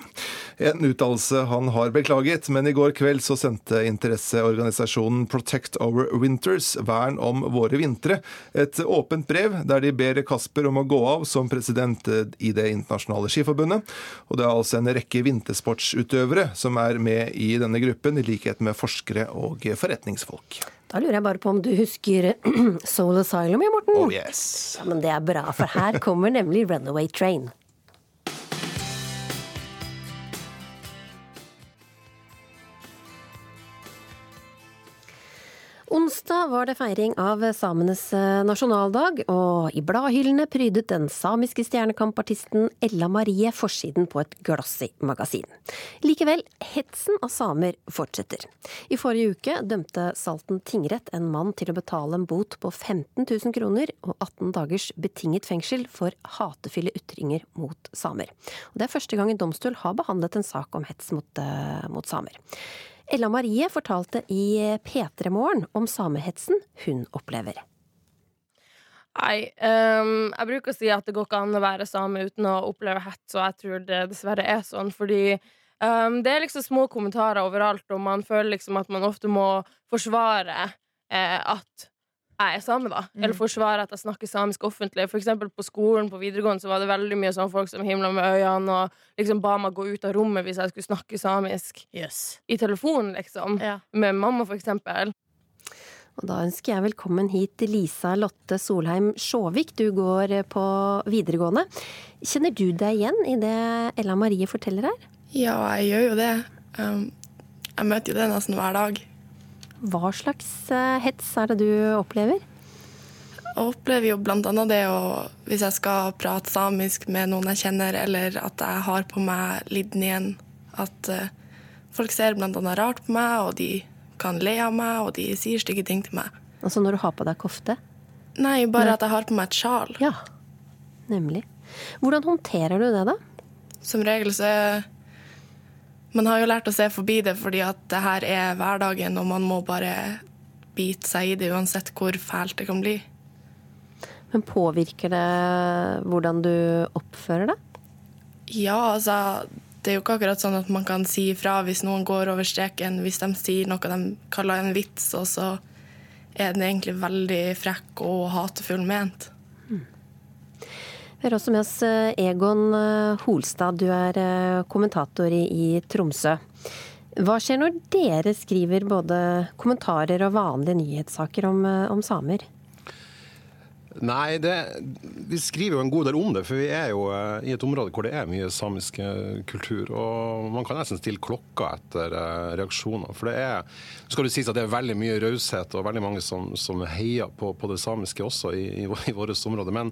En uttalelse han har beklaget, men i går kveld så sendte interesseorganisasjonen Protect Our Winters, Vern om våre vintre, et åpent brev der de ber Kasper om å gå av som president i Det internasjonale skiforbundet. Og det er altså en rekke vintersportsutøvere som er med i denne gruppen, i likhet med forskere og forretningsfolk. Da lurer jeg bare på om du husker Soul Asylum, ja, Morten? Oh yes. Ja, men det er bra, for her kommer nemlig Runaway Train. Onsdag var det feiring av samenes eh, nasjonaldag, og i bladhyllene prydet den samiske stjernekampartisten Ella Marie forsiden på et Glossy magasin. Likevel, hetsen av samer fortsetter. I forrige uke dømte Salten tingrett en mann til å betale en bot på 15 000 kroner og 18 dagers betinget fengsel for hatefulle ytringer mot samer. Og det er første gang en domstol har behandlet en sak om hets mot, uh, mot samer. Ella Marie fortalte i P3 Morgen om samehetsen hun opplever. Nei, um, jeg bruker å si at det går ikke an å være same uten å oppleve hets, og jeg tror det dessverre er sånn, fordi um, det er liksom små kommentarer overalt, og man føler liksom at man ofte må forsvare eh, at jeg er same, da. Mm. Eller forsvare at jeg snakker samisk offentlig. For eksempel på skolen på videregående så var det veldig mye sånn folk som himla med øynene og liksom ba meg gå ut av rommet hvis jeg skulle snakke samisk. Yes. I telefonen, liksom. Ja. Med mamma, for eksempel. Og da ønsker jeg velkommen hit Lisa Lotte Solheim Sjåvik. Du går på videregående. Kjenner du deg igjen i det Ella Marie forteller her? Ja, jeg gjør jo det. Um, jeg møter jo det nesten hver dag. Hva slags eh, hets er det du opplever? Jeg opplever jo annet det å Hvis jeg skal prate samisk med noen jeg kjenner, eller at jeg har på meg lidnien, at uh, folk ser annet rart på meg, og de kan le av meg, og de sier stygge ting til meg. Altså når du har på deg kofte? Nei, bare Nei. at jeg har på meg et sjal. Ja, nemlig. Hvordan håndterer du det, da? Som regel så man har jo lært å se forbi det fordi at det her er hverdagen, og man må bare bite seg i det uansett hvor fælt det kan bli. Men påvirker det hvordan du oppfører deg? Ja, altså Det er jo ikke akkurat sånn at man kan si ifra hvis noen går over streken, hvis de sier noe de kaller en vits, og så er den egentlig veldig frekk og hatefull ment. Vi har også med oss eh, Egon eh, Holstad, du er eh, kommentator i, Tromsø. Hva skjer når dere skriver både kommentarer og vanlige nyhetssaker om, om samer? Nei, det, vi skriver jo en god del om det, for vi er jo uh, i et område hvor det er mye samisk eh, kultur. Og man kan nesten stille klokka etter uh, reaksjoner. For det er skal det sies at det er veldig mye raushet og veldig mange som, som heier på, på, det samiske også i, i, i vårt område. Men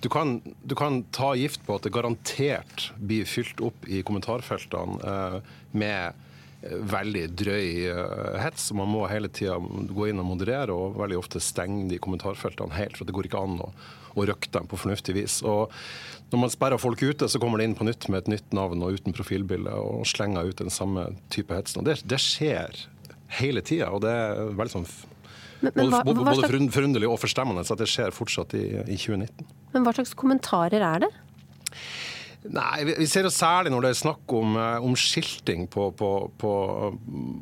du kan, du kan, ta gift på at det garantert blir fylt opp i kommentarfeltene eh, med veldig drøy hets hets. Man må hele tida gå inn og moderere, og veldig ofte stenge de kommentarfeltene helt. For det går ikke an å, å røkke dem på fornuftig vis. Og når man sperrer folk ute, så kommer de inn på nytt med et nytt navn og uten profilbilde og slenger ut den samme type hetsen. Det, det skjer hele tida, og det er veldig sånn men, men, hva, både, både slags... forunderlig og forstemmende at det skjer fortsatt i, i 2019. Men hva slags kommentarer er det? Nei, Vi ser det særlig når det er snakk om, eh, om skilting på, på, på,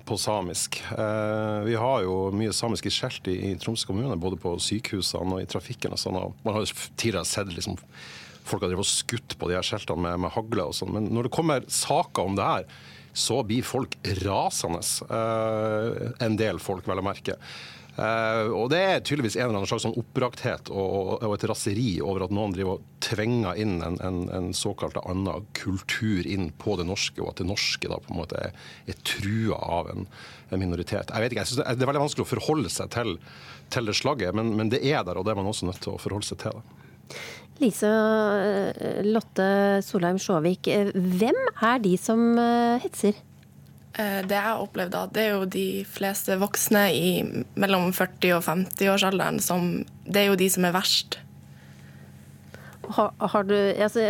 på samisk. Eh, vi har jo mye samiske skjelt i, i Troms kommune, både på sykehusene og i trafikken. og sånn, Man har tidligere sett liksom, folk har drevet skutt på de her skjeltene med, med hagle og sånn. Men når det kommer saker om det her, så blir folk rasende. Eh, en del folk, vel å merke. Uh, og det er tydeligvis en eller annen slags sånn oppbrakthet og, og, et raseri over at noen driver og tvinger inn en, en, en såkalt annen kultur inn på det norske, og at det norske da på en måte er, er trua av en, en, minoritet. Jeg vet ikke, jeg synes det, er, veldig vanskelig å forholde seg til, til det slagget, men, men, det er der, og det er man også nødt til å forholde seg til. det. Lise eh, Lotte Solheim Sjåvik, eh, hvem er de som hetser? Eh, det jeg opplevde, opplevd, det er jo de fleste voksne i mellom 40 og 50-årsalderen som Det er jo de som er verst. Har, har du, altså,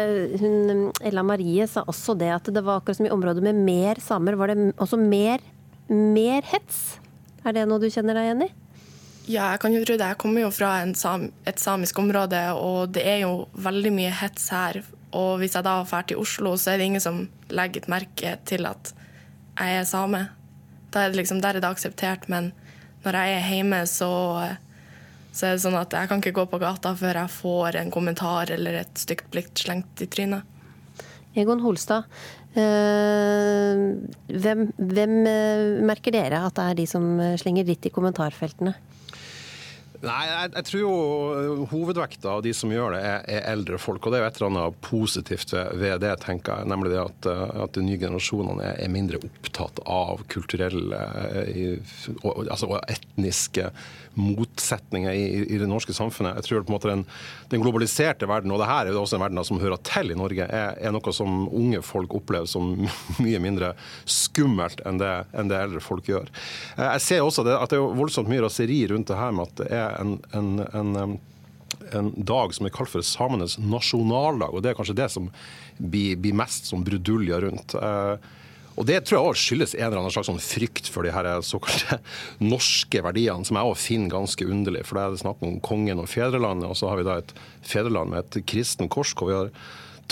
hun, Ella Marie sa også det at det var akkurat som i området med mer samer. Var det også mer, mer hets? Er det noe du kjenner deg igjen i? Ja, jeg kan jo tro det. Jeg kommer jo fra sam, et samisk område, og det er jo veldig mye hets her. Og hvis jeg da drar til Oslo, så er det ingen som legger et merke til at jeg er same. Er det liksom, der er det akseptert, men når jeg er hjemme, så, så er det sånn at jeg kan ikke gå på gata før jeg får en kommentar eller et stygt blikk slengt i trynet. Egon Holstad, øh, hvem, hvem, merker dere at det er de som slenger dritt i kommentarfeltene? Nei, jeg, jeg tror jo hovedvekta av de som gjør det, er, er, eldre folk. Og det er jo et eller annet positivt ved, det, tenker jeg. Nemlig det at, at de nye generasjonene er, er mindre opptatt av kulturelle og, altså, og etniske motsetninger i, i, det norske samfunnet. Jeg tror på en måte den, den, globaliserte verden, og det her er jo også en verden som hører til i Norge, er, er, noe som unge folk opplever som mye mindre skummelt enn det, enn det eldre folk gjør. Jeg ser også det, at det er voldsomt mye raseri rundt det her med at det er en, en, en, en dag som er kalt for samenes nasjonaldag. og Det er kanskje det som blir, blir mest som bruduljer rundt. Eh, og Det tror jeg også skyldes en eller annen slags sånn frykt for de her såkalte norske verdiene, som jeg også finner ganske underlig. For Da er det snakk om kongen og fedrelandet, og så har vi da et fedreland med et kristen kors. hvor vi har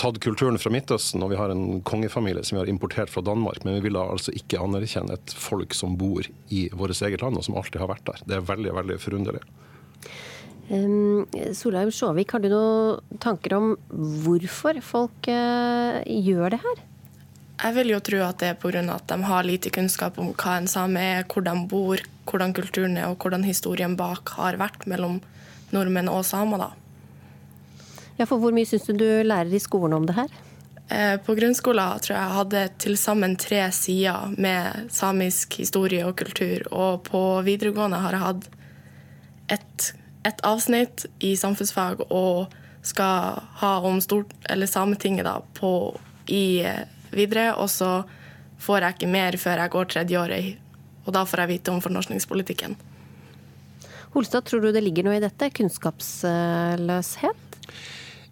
tatt kulturen fra Midtøsten, og vi har en kongefamilie som vi har importert fra Danmark. Men vi vil da altså ikke anerkjenne et folk som bor i vårt eget land, og som alltid har vært der. Det er veldig, veldig forunderlig. Um, Solheim Sjåvik, har du noen tanker om hvorfor folk uh, gjør det her? Jeg vil jo tro at det er pga. at de har lite kunnskap om hva en same er, hvor de bor, hvordan kulturen er og hvordan historien bak har vært mellom nordmenn og samer. da. Ja, for Hvor mye syns du du lærer i skolen om det her? Eh, på grunnskolen tror jeg jeg hadde til sammen tre sider med samisk historie og kultur. Og på videregående har jeg hatt et et avsnitt i samfunnsfag og skal ha om stort, eller Sametinget da, på, i eh, videre. Og så får jeg ikke mer før jeg går tredje året. og da får jeg vite om fornorskningspolitikken. Holstad, tror du det ligger noe i dette? Kunnskapsløshet?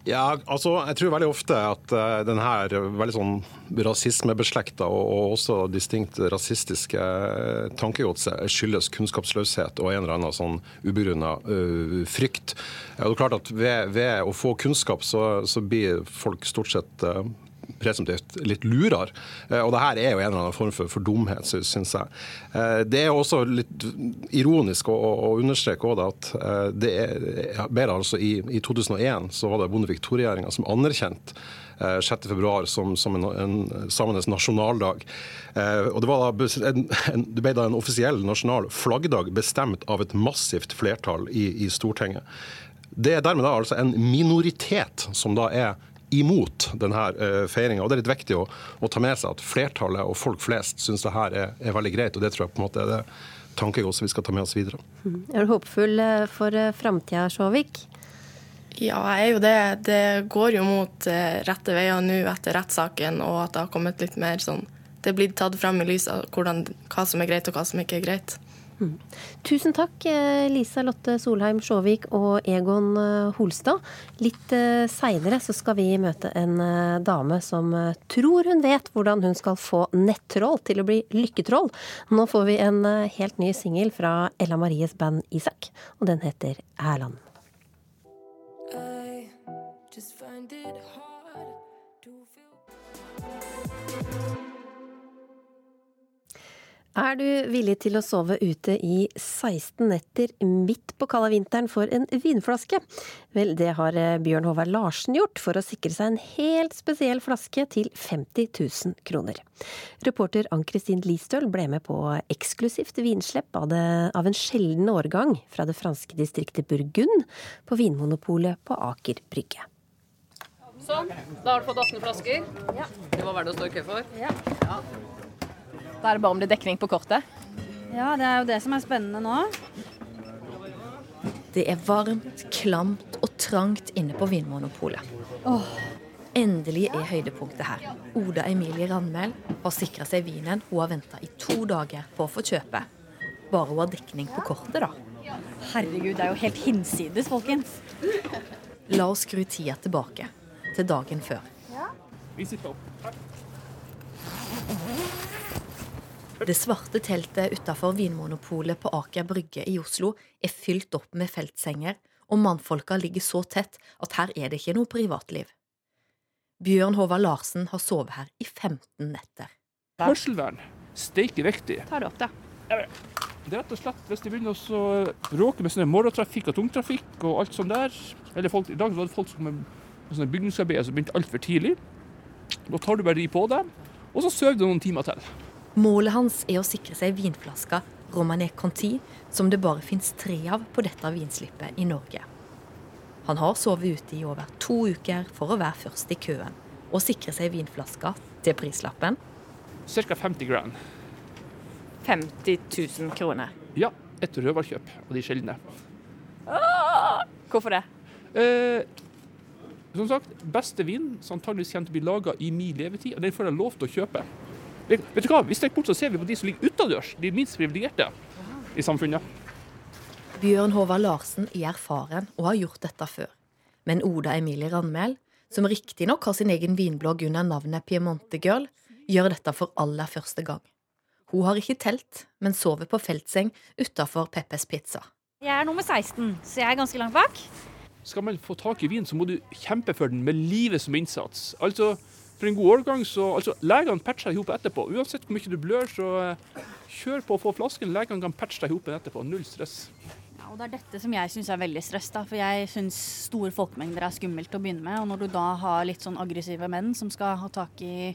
Ja, altså, jeg tror veldig ofte at uh, den her veldig sånn rasismebeslekta og, og, også distinkt rasistiske uh, tankegodset skyldes kunnskapsløshet og en eller annen sånn ubegrunna uh, frykt. Ja, det er klart at ved, ved, å få kunnskap så, så blir folk stort sett uh, presumptivt litt lurere. Eh, og det her er jo en eller annen form for, for dumhet, syns jeg. Eh, det er også litt ironisk å, å understreke også at eh, det er, altså i, i 2001 så var det Bondevik II-regjeringa som anerkjente 6.2 som, som en, en samenes nasjonaldag. og Det, da, en, en, det ble da en offisiell nasjonal flaggdag bestemt av et massivt flertall i, i Stortinget. Det er dermed da altså en minoritet som da er imot denne uh, feiringa. Det er litt viktig å, å, ta med seg at flertallet og folk flest syns det her er, er, veldig greit. og Det tror jeg på en måte er det tankegods vi skal ta med oss videre. Mm. Er du håpefull eh, for eh, framtida, Sjåvik? Ja, jeg er jo det. Det går jo mot rette veier nå etter rettssaken, og at det har kommet litt mer sånn Det er blitt tatt fram i lyset hva som er greit og hva som ikke er greit. Tusen takk, eh, Lisa Lotte Solheim Sjåvik og Egon eh, Holstad. Litt eh, seinere så skal vi møte en dame som tror hun vet hvordan hun skal få nettroll til å bli lykketroll. Nå får vi en helt ny singel fra Ella Maries band Isak, og den heter Erland. I just find it hard er du villig til å sove ute i 16 netter midt på kalde vinteren for en vinflaske? Vel, det har eh, Bjørn Håvard Larsen gjort for å sikre seg en helt spesiell flaske til 50 000 kroner. Reporter Ann-Kristin Listøl ble med på eksklusivt vinslepp av, det, av en sjelden årgang fra det franske distriktet Burgund på Vinmonopolet på Aker Brygge. Sånn, da har du fått 18 flasker. Ja. Det var verdt å stå i kø for. Ja. ja. Da er det bare om det er dekning på kortet? Ja, det er jo det som er spennende nå. Det er varmt, klamt og trangt inne på Vinmonopolet. Oh. Endelig er høydepunktet her. Oda Emilie Randmæl har sikra seg vinen hun har venta i to dager på å få kjøpe. Bare hun har dekning på kortet, da. Herregud, det er jo helt hinsides, folkens. La oss skru tida tilbake til dagen før. Ja. Vi sitter opp. Takk. Det svarte teltet utafor Vinmonopolet på Aker Brygge i Oslo er fylt opp med feltsenger, og mannfolka ligger så tett at her er det ikke noe privatliv. Bjørn Håvard Larsen har sovet her i 15 netter. Hørselvern. Steike viktig. Ta det opp, da. Det er rett og slett hvis de begynner å råke med sånne morgentrafikk og tungtrafikk og alt sånt der, eller folk, I dag var det folk som med sånne bygningsarbeid som begynte altfor tidlig. Da tar du bare de på dem, og så sover du noen timer til. Målet hans er å sikre seg vinflasker Romané Conti, som det bare fins tre av på dette vinslippet i Norge. Han har sovet ute i over to uker for å være først i køen og sikre seg vinflaska til prislappen. Ca. 50 grand. 50 000 kroner. Ja, et røverkjøp av de sjeldne. Ah, hvorfor det? Eh, som sagt, beste vin som antageligvis kommer til å bli laga i min levetid, og den får jeg lov til å kjøpe. Vet, du hva, Hvis jeg bort, så ser vi på de som ligger utendørs, de minst privilegerte i samfunnet. Bjørn Håvard Larsen er erfaren og har gjort dette før. Men Oda Emilie Randmæl, som riktignok har sin egen vinblogg under navnet Piemonte Girl, gjør dette for aller første gang. Hun har ikke telt, men sover på feltseng utafor Peppes Pizza. Jeg er nummer 16, så jeg er ganske langt bak. Skal man få tak i vin, så må du kjempe for den med livet som innsats. Altså, For en god årgang så altså, Legene patcher deg i hop etterpå. Uansett hvor mye du blør, så eh, kjør på å få flasken. Legene kan patche deg i hop etterpå. Null stress. Ja, og Det er dette som jeg syns er veldig stress. da, For jeg syns store folkemengder er skummelt å begynne med. Og når du da har litt sånn aggressive menn som skal ha tak i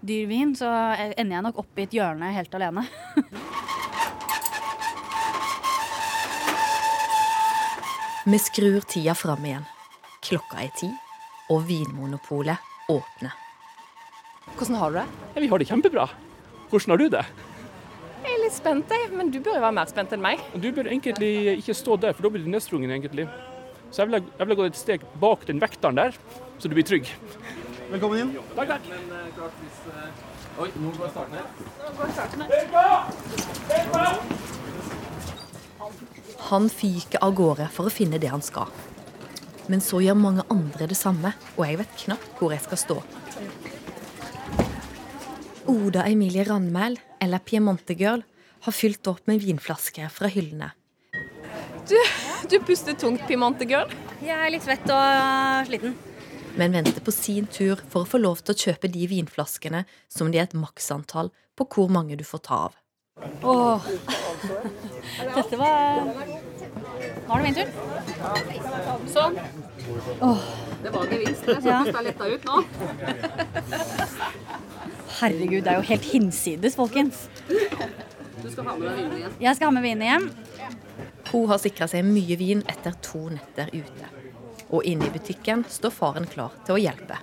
dyr vin, så ender jeg nok opp i et hjørne helt alene. Vi skrur tida fram igjen. Klokka er ti, og Vinmonopolet åpner. Hvordan har du det? Ja, vi har det kjempebra. Hvordan har du det? Jeg er litt spent, jeg. Men du bør jo være mer spent enn meg. Du bør egentlig ikke stå der, for da blir du nedstrungen, egentlig. Så jeg ville jeg vil gå et steg bak den vekteren der, så du blir trygg. Velkommen inn. Takk, takk. Men eh, klart hvis eh, Oi. Nå går starten her. Han fyker av gårde for å finne det han skal. Men så gjør mange andre det samme, og jeg vet knapt hvor jeg skal stå. Oda Emilie Randmæl, eller Piemonte Girl, har fylt opp med vinflasker fra hyllene. Du, du puster tungt, Piemonte Girl. Jeg er litt svett og sliten. men venter på sin tur for å få lov til å kjøpe de vinflaskene som det er et maksantall på hvor mange du får ta av. Åh. Dette var Nå er det min tur. Sånn. Åh. Det var gevinst. Jeg så Ja. pusta letta ut nå. Herregud, det er jo helt hinsides, folkens. Du skal ha med deg vinen igjen. Jeg skal ha med vinen hjem. Hun har sikra seg mye vin etter to netter ute. Og inne i butikken står faren klar til å hjelpe.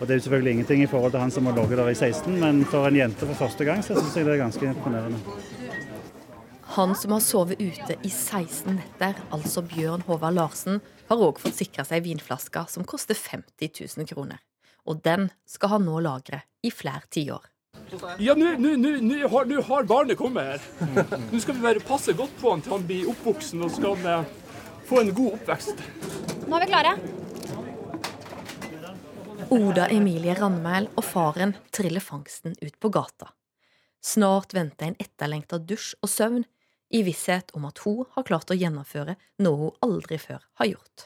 Og Det er jo selvfølgelig ingenting i forhold til han som har ligget der i 16, men for en jente for første gang så syns jeg det er ganske imponerende. Han som har sovet ute i 16 netter, altså Bjørn Håvard Larsen, har òg fått sikra seg vinflaska som koster 50 000 kroner. Og den skal han nå lagre i flere tiår. Ja, nå har, har barnet kommet her. Nå skal vi bare passe godt på han til han blir oppvoksen og skal eh, få en god oppvekst. Nå er vi klare. Oda Emilie Randmæl og faren triller fangsten ut på gata. Snart venter en etterlengta dusj og søvn, i visshet om at hun har klart å gjennomføre noe hun aldri før har gjort.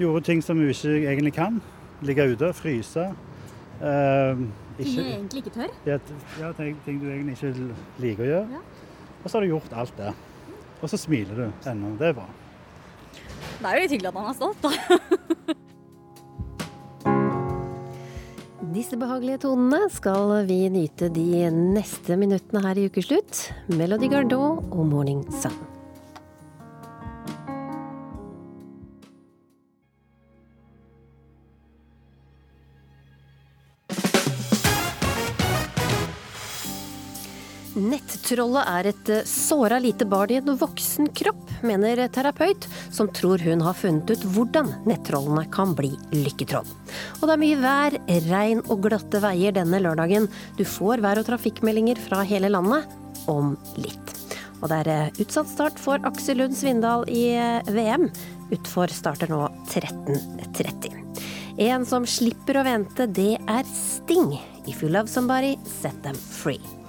Gjorde ting som hun ikke egentlig kan. Ligge ute, fryse. Eh, Ting du egentlig ikke tør. Ja, ja, ting, ting du egentlig ikke liker å gjøre. Og så har du gjort alt det. Og så smiler du ennå. Det er bra. Det er jo litt hyggelig at han er stolt, da. Disse behagelige tonene skal vi nyte de neste minuttene her i Ukeslutt. Melody Gardot og Morning Sun. Nettrollet er et eh, såra lite barn i en voksen kropp, mener terapeut, som tror hun har funnet ut hvordan nettrollene kan bli lykketroll. Og det er mye vær, regn og glatte veier denne lørdagen. Du får vær- og trafikkmeldinger fra hele landet om litt. Og det er eh, utsatt start for Aksel Lund Svindal i eh, VM. Utfor starter nå 13.30. En som slipper å vente, det er Sting. If you love somebody, set them free.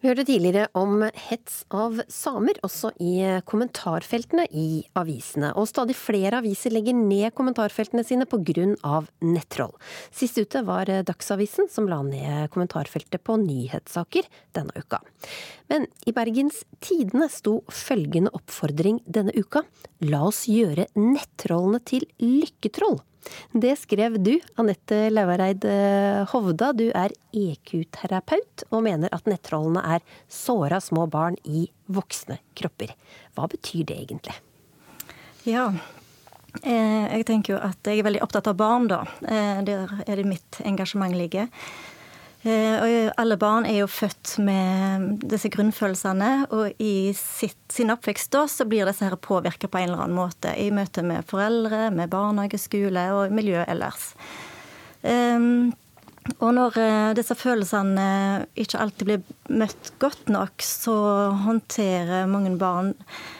Vi hørte tidligere om hets av samer, også i kommentarfeltene i avisene. Og stadig flere aviser legger ned kommentarfeltene sine pga. nettroll. Sist ute var Dagsavisen, som la ned kommentarfeltet på nyhetssaker denne uka. Men i Bergens Tidende sto følgende oppfordring denne uka. La oss gjøre nettrollene til lykketroll. Det skrev du, Anette Lauareid eh, Hovda. Du er EQ-terapeut og mener at nettrollene er såra små barn i voksne kropper. Hva betyr det egentlig? Ja, eh, jeg tenker jo at jeg er veldig opptatt av barn, da. Eh, der er det mitt engasjement ligger. Eh, og alle barn er jo født med disse grunnfølelsene, og i sitt, sin oppvekst da, så blir disse her påvirka på en eller annen måte i møte med foreldre, med barnehage, skole og miljø ellers. Um, og når uh, disse følelsene ikke alltid blir møtt godt nok, så håndterer mange barn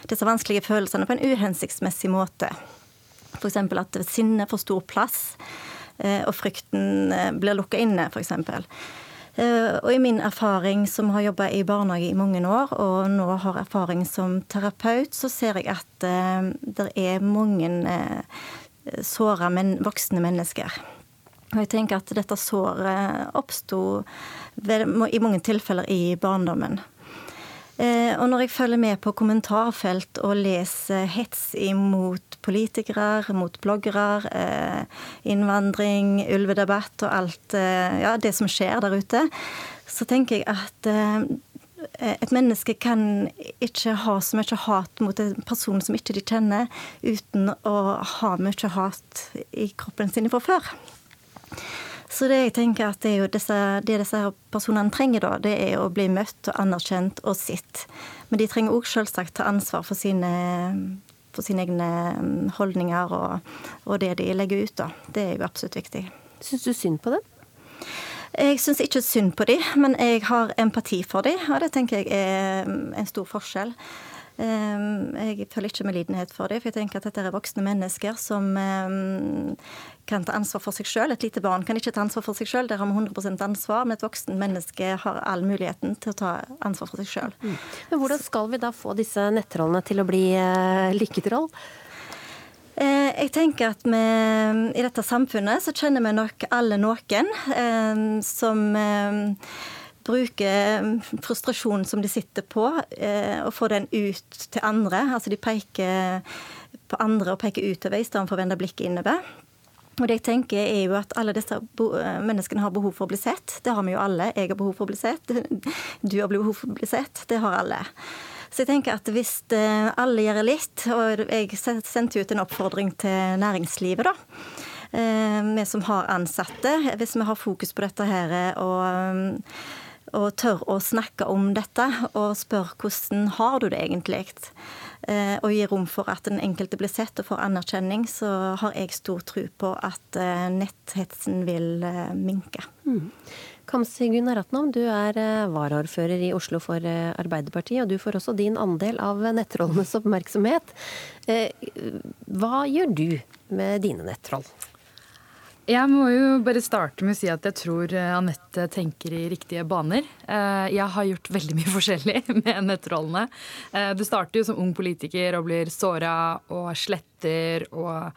disse vanskelige følelsene på en uhensiktsmessig måte. F.eks. at sinne får stor plass. Eh, og frykten eh, blir lukka inne, f.eks. Eh, og i min erfaring som har jobba i barnehage i mange år, og nå har erfaring som terapeut, så ser jeg at det er mange såra men voksne mennesker. Og jeg tenker at dette såret oppsto i mange tilfeller i barndommen. Eh, og når jeg følger med på kommentarfelt og leser hets imot politikere, mot bloggere, eh, innvandring, ulvedebatt og alt eh, ja, det som skjer der ute, så tenker jeg at et menneske kan ikke ha så mye hat mot en person som ikke de kjenner, uten å ha mye hat i kroppen sin fra før. Så det jeg tenker at det, disse, det disse personene trenger, da, det er å bli møtt og anerkjent og sitt. Men de trenger òg selvsagt ta ansvar for sine, for sine egne mm, holdninger og, og, det de legger ut. da. Det er jo absolutt viktig. Syns du synd på dem? Jeg syns ikke synd på dem, men jeg har empati for dem, og det tenker jeg er mm, en stor forskjell. Jeg føler ikke medlidenhet for dem, for jeg tenker at dette er voksne mennesker som kan ta ansvar for seg sjøl. Et lite barn kan ikke ta ansvar for seg sjøl, der har vi 100% ansvar. Men et voksen menneske har all muligheten til å ta ansvar for seg sjøl. Mm. Men hvordan skal vi da få disse nettrollene til å bli uh, lykketroll? Eh, jeg tenker at vi, i dette samfunnet så kjenner vi nok alle noen eh, som eh, bruker mm, frustrasjonen som de sitter på, eh, og få den ut til andre. Altså de peker på andre og peker utover i stedet for å vende blikket innover. Og det jeg tenker er jo at Alle disse eh, menneskene har behov for å bli sett. Det har vi jo alle. Jeg har behov for å bli sett. Du har behov for å bli sett. Det har alle. Så jeg tenker at hvis eh, alle gjør litt, og jeg sendte ut en oppfordring til næringslivet, da. Vi som har ansatte. Hvis vi har fokus på dette her og og tør å snakke om dette og spør hvordan har du det egentlig. Eh, og gi rom for at den enkelte blir sett og får anerkjenning, så har jeg stor tro på at eh, netthetsen vil eh, minke. Mm. Kamzy Gunnar Ratnam, du er varaordfører i Oslo for Arbeiderpartiet, og du får også din andel av nettrollenes oppmerksomhet. Hva gjør du med dine nettroll? Jeg må jo bare starte med å si at jeg tror eh, Anette tenker i riktige baner. Eh, jeg har gjort veldig mye forskjellig med nettrollene. Eh, du starter jo som ung politiker og blir såra og sletter og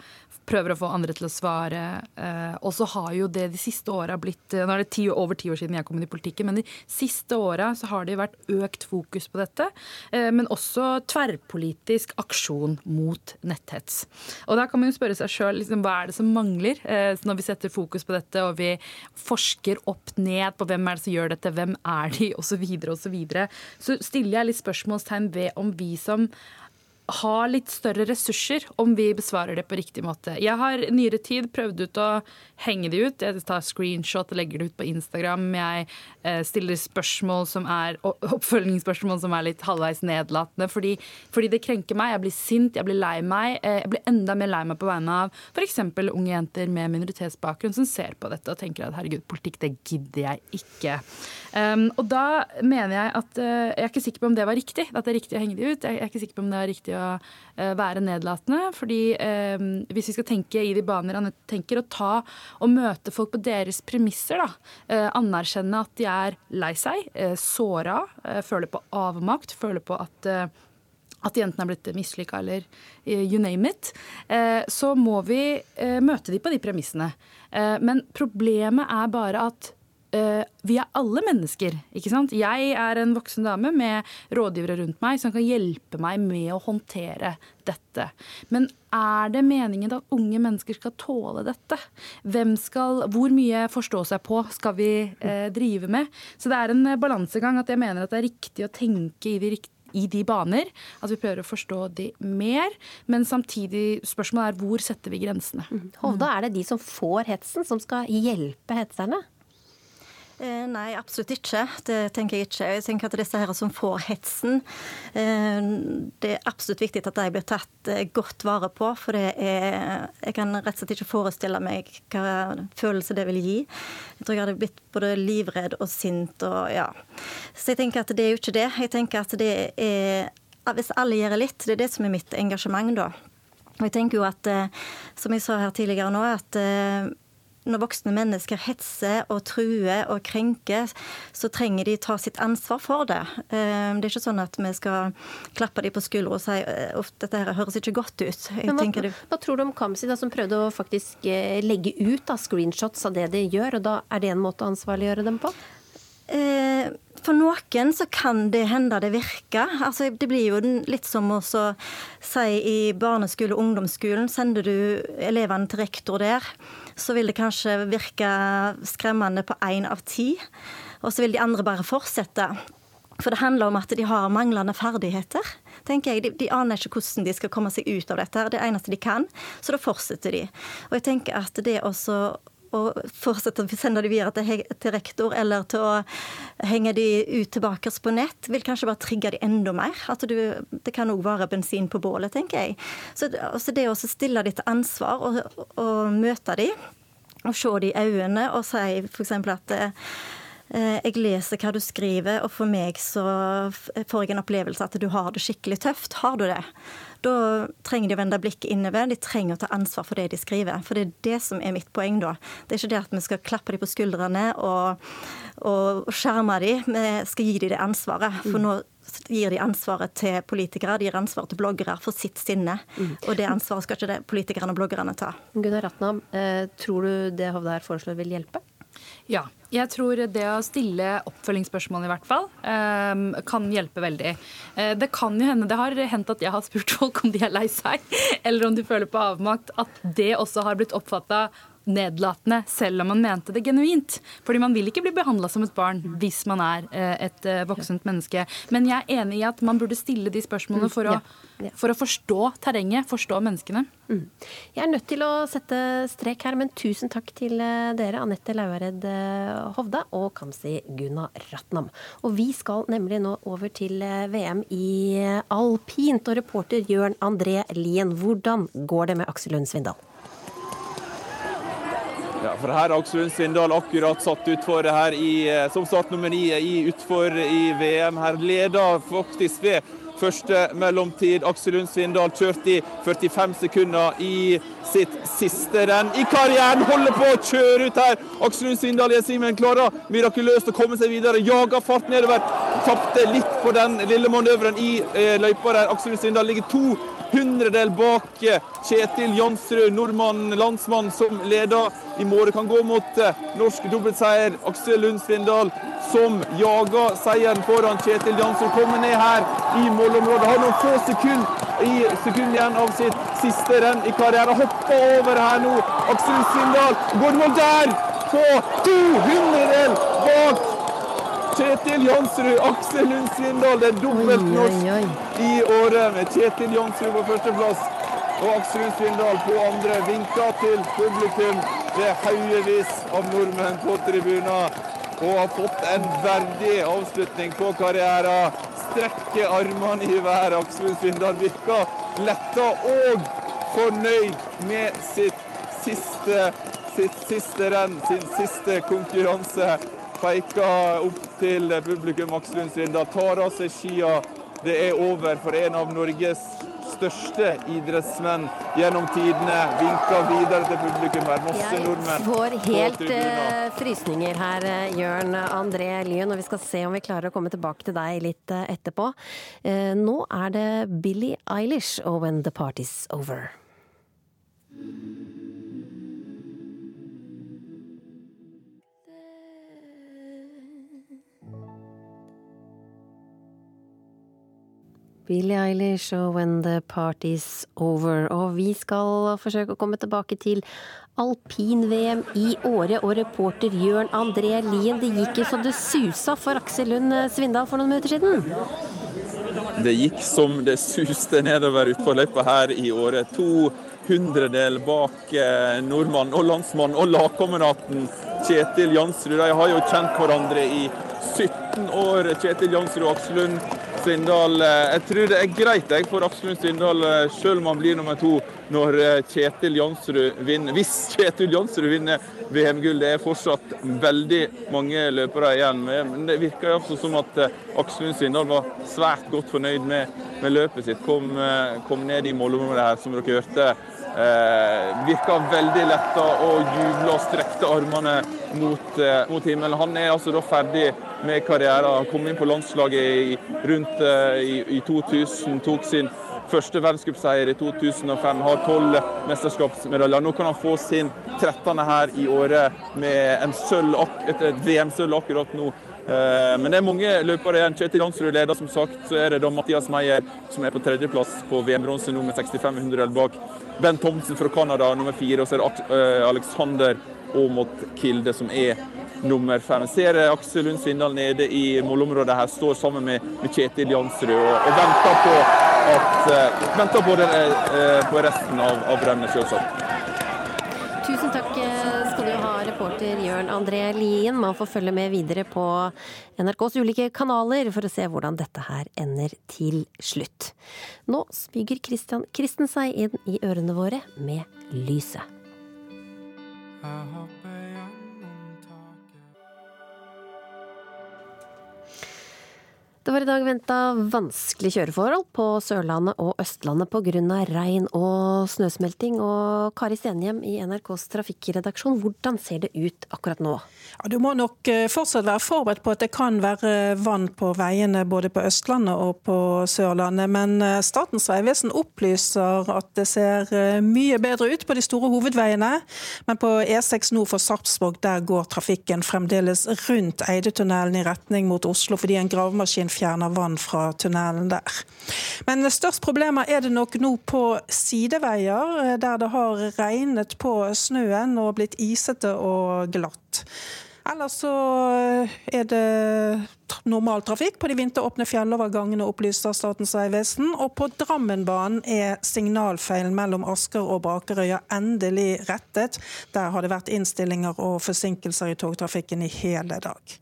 prøver å få andre til å svare. Eh, og så har jo det de siste åra blitt eh, Nå er det ti, over ti år siden jeg kom inn i politikken, men de siste åra så har det vært økt fokus på dette. Eh, men også tverrpolitisk aksjon mot netthets. Og da kan man jo spørre seg sjøl liksom, hva er det som mangler når vi setter fokus på dette og vi forsker opp ned på hvem er det som gjør dette, hvem er de, osv., osv. Så, videre, og så, så stiller jeg litt spørsmålstegn ved om vi som ha litt større ressurser om vi besvarer det på riktig måte. Jeg har nyere tid prøvd ut å henge det ut. Jeg tar screenshot og legger det ut på Instagram. Jeg eh, stiller spørsmål som er oppfølgingsspørsmål som er litt halvveis nedlatende. Fordi, fordi, det krenker meg. Jeg blir sint, jeg blir lei meg. Eh, jeg blir enda mer lei meg på vegne av f.eks. unge jenter med minoritetsbakgrunn som ser på dette og tenker at herregud, politikk, det gidder jeg ikke. Um, og da mener jeg at uh, jeg er ikke sikker på om det var riktig. At det er riktig å henge det ut. Jeg er ikke sikker på om det er riktig å uh, være nedlatende. Fordi uh, hvis vi skal tenke i de baner Anette tenker, å ta og møte folk på deres premisser, da. Uh, anerkjenne at de er lei seg, såra, føler på avmakt, føler på at at jentene er blitt mislykka, eller you name it, så må vi møte de på de premissene. Men problemet er bare at eh, vi er alle mennesker, ikke sant. Jeg er en voksen dame med rådgivere rundt meg som kan hjelpe meg med å håndtere dette. Men er det meningen at unge mennesker skal tåle dette? Hvem skal, hvor mye forstå seg på skal vi eh, drive med? Så det er en eh, balansegang at jeg mener at det er riktig å tenke i de i de baner. At vi prøver å forstå de mer. Men samtidig, spørsmålet er hvor setter vi grensene? Hovda, er det de som får hetsen, som skal hjelpe hetserne? Eh, Nei, absolutt ikke. Det tenker jeg ikke. Jeg tenker at disse her som får hetsen, eh, det er absolutt viktig at de blir tatt eh, godt vare på. For det er Jeg kan rett og slett ikke forestille meg hva følelse det vil gi. Jeg tror jeg hadde blitt både livredd og sint og ja. Så jeg tenker at det er jo ikke det. Jeg tenker at det er Hvis alle gjør litt, det er det som er mitt engasjement, da. Og jeg tenker jo at, som jeg sa her tidligere nå, at når voksne mennesker hetser og truer og krenker, så trenger de ta sitt ansvar for det. Eh, Det er ikke sånn at vi skal klappe dem på skuldra og si at dette her høres ikke godt ut. Hva, hva tror du om Kamzy, som prøvde å faktisk eh, legge ut da, screenshots av det de gjør? og da Er det en måte å ansvarliggjøre dem på? Eh, For noen så kan det hende det virker. Altså, det blir jo litt som å si i barneskole og ungdomsskolen. Sender du elevene til rektor der, så vil det kanskje virke skremmende på én av ti. Og så vil de andre bare fortsette. For det handler om at de har manglende ferdigheter. tenker jeg. De, de aner ikke hvordan de skal komme seg ut av dette. Det eneste de kan, så da fortsetter de. Og jeg tenker at det også å fortsette å sende de videre til, til rektor eller til å henge de ut tilbake på nett, vil kanskje bare trigge de enda mer. At du, det kan òg være bensin på bålet, tenker jeg. Så altså det å stille de til ansvar og, og møte de, og se de i øynene og si f.eks. at Eh, Jeg leser hva du skriver, og for meg så får jeg en opplevelse at du har det skikkelig tøft. Har du det? Da trenger de å vende blikket innover. De trenger å ta ansvar for det de skriver. For det er det som er mitt poeng, da. Det er ikke det at vi skal klappe dem på skuldrene og, og skjerme dem. Vi skal gi dem det ansvaret. For nå gir de ansvaret til politikere, de gir ansvaret til bloggere for sitt sinne. Og det ansvaret skal ikke det politikerne og bloggerne ta. Gunnar Ratnam, eh, tror du det Hovda her foreslår vil hjelpe? Ja. Jeg tror det å stille oppfølgingsspørsmål i hvert fall eh, kan hjelpe veldig. Eh, Det kan jo hende, det har hendt at jeg har spurt folk om de er lei seg, eller om de føler på avmakt, at det også har blitt oppfatta nedlatende, selv om man mente det genuint. Fordi man vil ikke bli behandla som et barn hvis man er eh, et eh, voksent menneske. Men jeg er enig i at man burde stille de spørsmålene for å, for å forstå terrenget, forstå menneskene. Jeg er nødt til å sette strek her, men tusen takk til eh, dere, Anette Lauared Hovda og Kamzy Gunna Ratnam. Og vi skal nemlig nå over til VM i alpint, og reporter Jørn André Lien, hvordan går det med Aksel Lund Svindal? Ja, for her Akslund Svindal akkurat satt utfor her i, eh, som startnummer ni i utfor i VM. Her leder faktisk ved første mellomtid. Akselund Svindal kjørt i 45 sekunder i sitt siste renn i karrieren. Holder på å kjøre ut her. Akselund Svindal Simen klarer mirakuløst å komme seg videre. Jager fart nedover. Tapte litt på den lille manøveren i eh, løypa der. Akselund Svindal ligger to hundredel bak eh, Kjetil Jansrud, nordmann, landsmann, som leder i morgen. Kan gå mot eh, norsk dobbeltseier. Aksel Lund Svindal som jager seieren foran Kjetil Jansrud. Kommer ned her i målområdet. Har noen få sekunder i sekund igjen av sitt siste renn i karrieren. Hopper over her nå. Aksel Svindal går mål der! På to hundredel bak Kjetil Jansrud, Aksel Lund Svindal. Det er dobbelt norsk i året med Kjetil Jansrud på førsteplass og Aksel Lund Svindal på andre. Vinka til publikum. Det er haugevis av nordmenn på tribuner og har fått en verdig avslutning på karrieren. Strekker armene i været. Aksel Svindal virker letta og fornøyd med sitt siste, sitt siste renn, sin siste konkurranse peker opp til publikum. Aksel Lund Svindal tar av seg skia. Det er over for en av Norges største idrettsmenn gjennom tidene. Vinker videre til publikum her. Masse nordmenn Jeg Får helt eh, frysninger her, eh, Jørn André Lyen, og vi skal se om vi klarer å komme tilbake til deg litt eh, etterpå. Nå er det Billie Eilish og When the Party's Over. Billie Eilish og When the Party's Over. Og vi skal forsøke å komme tilbake til alpin-VM i Åre. Og reporter Jørn André Lien, det gikk jo så det susa for Aksel Lund Svindal for noen minutter siden? Det gikk som det suste nedover utforløypa her i Åre. To hundredel bak eh, nordmann og landsmann og lagkameraten Kjetil Jansrud. De har jo kjent hverandre i 17 år, Kjetil Jansrud og Aksel Lund Svindal. Eh, jeg tror det er greit jeg, for Aksel Svindal, eh, selv om han blir nummer to når Kjetil Jansrud vinner. Hvis Kjetil Jansrud vinner VM-gull, det er fortsatt veldig mange løpere igjen. Men det virker også som at Aksel Svindal var svært godt fornøyd med, med løpet sitt. Kom, kom ned i målområdet her, som dere hørte. Eh, virka veldig letta og jubla og strekte armene mot, eh, mot, himmelen. Han er altså da ferdig med karrieren. Kom inn på landslaget i, rundt eh, i, i 2000, tok sin første verdenscupseier i 2005, har tolv mesterskapsmedaljer. Nå kan han få sin 13. her i året med en sølv, et, et VM-sølv akkurat nå. Eh, men det er mange løpere igjen. Kjetil Jansrud leder, som sagt. Så er det da Mathias Meyer som er på tredjeplass på VM-bronse nå med 6500 bak. Ben Thomsen fra Canada nummer fire. Og så er det eh, Alexander Aamodt Kilde som er nummer fem. Ser Aksel Lund Svindal nede i målområdet her, står sammen med, Kjetil Jansrud og, og, venter på, at, venter på, den, på resten av, av rennet, selvsagt. Tusen takk skal du ha, reporter Jørn André Lien. Man får følge med videre på NRKs ulike kanaler for å se hvordan dette her ender til slutt. Nå smyger Christian Kristen seg inn i ørene våre med lyset. Det var i dag venta vanskelige kjøreforhold på Sørlandet og Østlandet pga. regn og snøsmelting. Og Kari Stenhjem i NRKs trafikkredaksjon, hvordan ser det ut akkurat nå? Ja, du må nok eh, fortsatt være forberedt på at det kan være vann på veiene både på Østlandet og på Sørlandet. Men eh, Statens vegvesen opplyser at det ser eh, mye bedre ut på de store hovedveiene. Men på E6 nord for Sarpsborg der går trafikken fremdeles rundt Eidetunnelen i retning mot Oslo fordi en gravemaskin fjerner vann fra tunnelen der. Men størst problemer er det nok nå på sideveier, eh, der det har regnet på snøen og blitt isete og glatt. Ellers så eh, er det normal trafikk på de vinteråpne fjellovergangene, opplyser Statens vegvesen. Og på Drammenbanen er signalfeilen mellom Asker og Brakerøya endelig rettet. Der har det vært innstillinger og forsinkelser i togtrafikken i hele dag.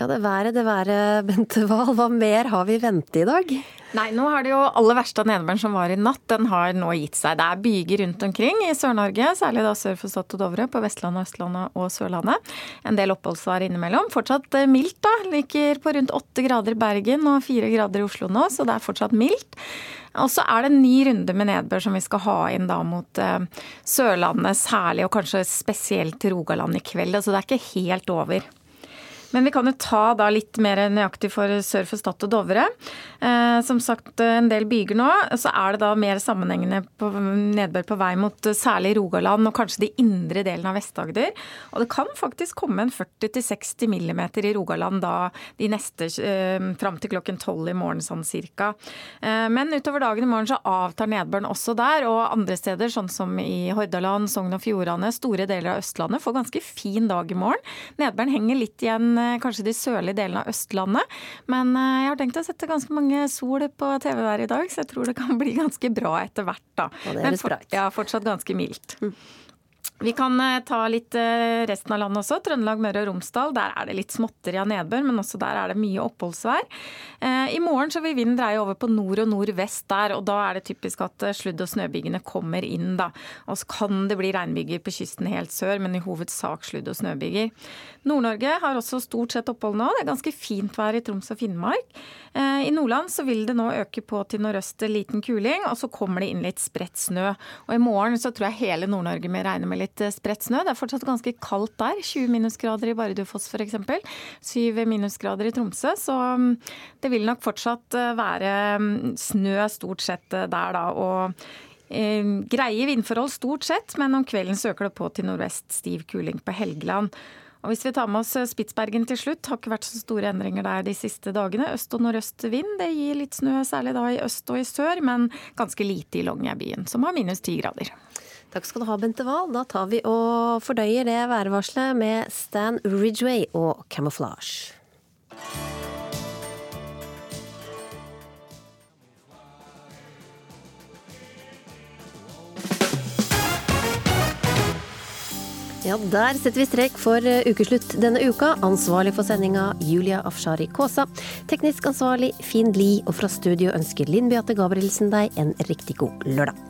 Ja, det været, det været, Bente Wahl. Hva mer har vi ventet vente i dag? Nei, nå har det jo aller verste av nedbøren som var i natt, den har nå gitt seg. Det er byger rundt omkring i Sør-Norge, særlig da sør for Stad og Dovre, på Vestlandet, Østlandet og Sørlandet. En del oppholdsvær innimellom. Fortsatt eh, mildt, da. Ligger på rundt åtte grader i Bergen og fire grader i Oslo nå, så det er fortsatt mildt. Og så er det en ny runde med nedbør som vi skal ha inn da mot uh, Sørlandet særlig, og kanskje spesielt Rogaland i kveld. Altså det er ikke helt over. Men vi kan jo ta da litt mer nøyaktig for sør for Stad og Dovre. Eh, som sagt en del byger nå. Så er det da mer sammenhengende nedbør på vei mot særlig Rogaland og kanskje de indre delene av Vest-Agder. Og det kan faktisk komme en 40-60 millimeter i Rogaland da de neste eh, fram til klokken tolv i morgen sånn cirka. Eh, men utover dagen i morgen så avtar nedbøren også der, og andre steder sånn som i Hordaland, Sogn og Fjordane, store deler av Østlandet får ganske fin dag i morgen. Nedbøren henger litt igjen Eh, kanskje de sørlige delene av Østlandet. Men eh, jeg har tenkt å sette ganske mange sol på TV-været i dag, så jeg tror det kan bli ganske bra etter hvert. da. Men for, ja, fortsatt ganske mildt. Mm. Vi kan eh, ta litt eh, resten av landet også. Trøndelag, Møre og Romsdal. Der er det litt småtteri av nedbør, men også der er det mye oppholdsvær. Eh, I morgen så vil vinden dreie over på nord og nordvest der, og da er det typisk at sludd- og snøbygene kommer inn, da. Og så kan det bli regnbyger på kysten helt sør, men i hovedsak sludd- og snøbyger. Nord-Norge har også stort sett opphold nå. Det er ganske fint vær i Troms og Finnmark. I Nordland så vil det nå øke på til nordøst liten kuling, og så kommer det inn litt spredt snø. Og i morgen så tror jeg hele Nord-Norge må regne med litt litt eh, spredt snø. Det er fortsatt ganske kaldt der. 20 minusgrader i Bardufoss f.eks. 7 minusgrader i Tromsø. Så mm, det vil nok fortsatt eh, være mm, snø stort sett eh, der da. og Greie vindforhold stort sett, men om kvelden søker det på til nordvest stiv kuling på Helgeland. Og Hvis vi tar med oss Spitsbergen til slutt, har ikke vært så store endringer der de siste dagene. Øst- og nordøst vind, det gir litt snø, særlig da i øst og i sør, men ganske lite i Longyearbyen, som har minus ti grader. Takk skal du ha, Bente Wahl. Da tar vi og fordøyer det værvarselet med Stan Ridgway og Camouflage. Ja, der setter vi strek for eh, ukeslutt denne uka. Ansvarlig for sendinga Julia Afshari Kaasa. Teknisk ansvarlig Finn Lie, og fra studio ønsker Linn Beate Gabrielsen deg en riktig god lørdag.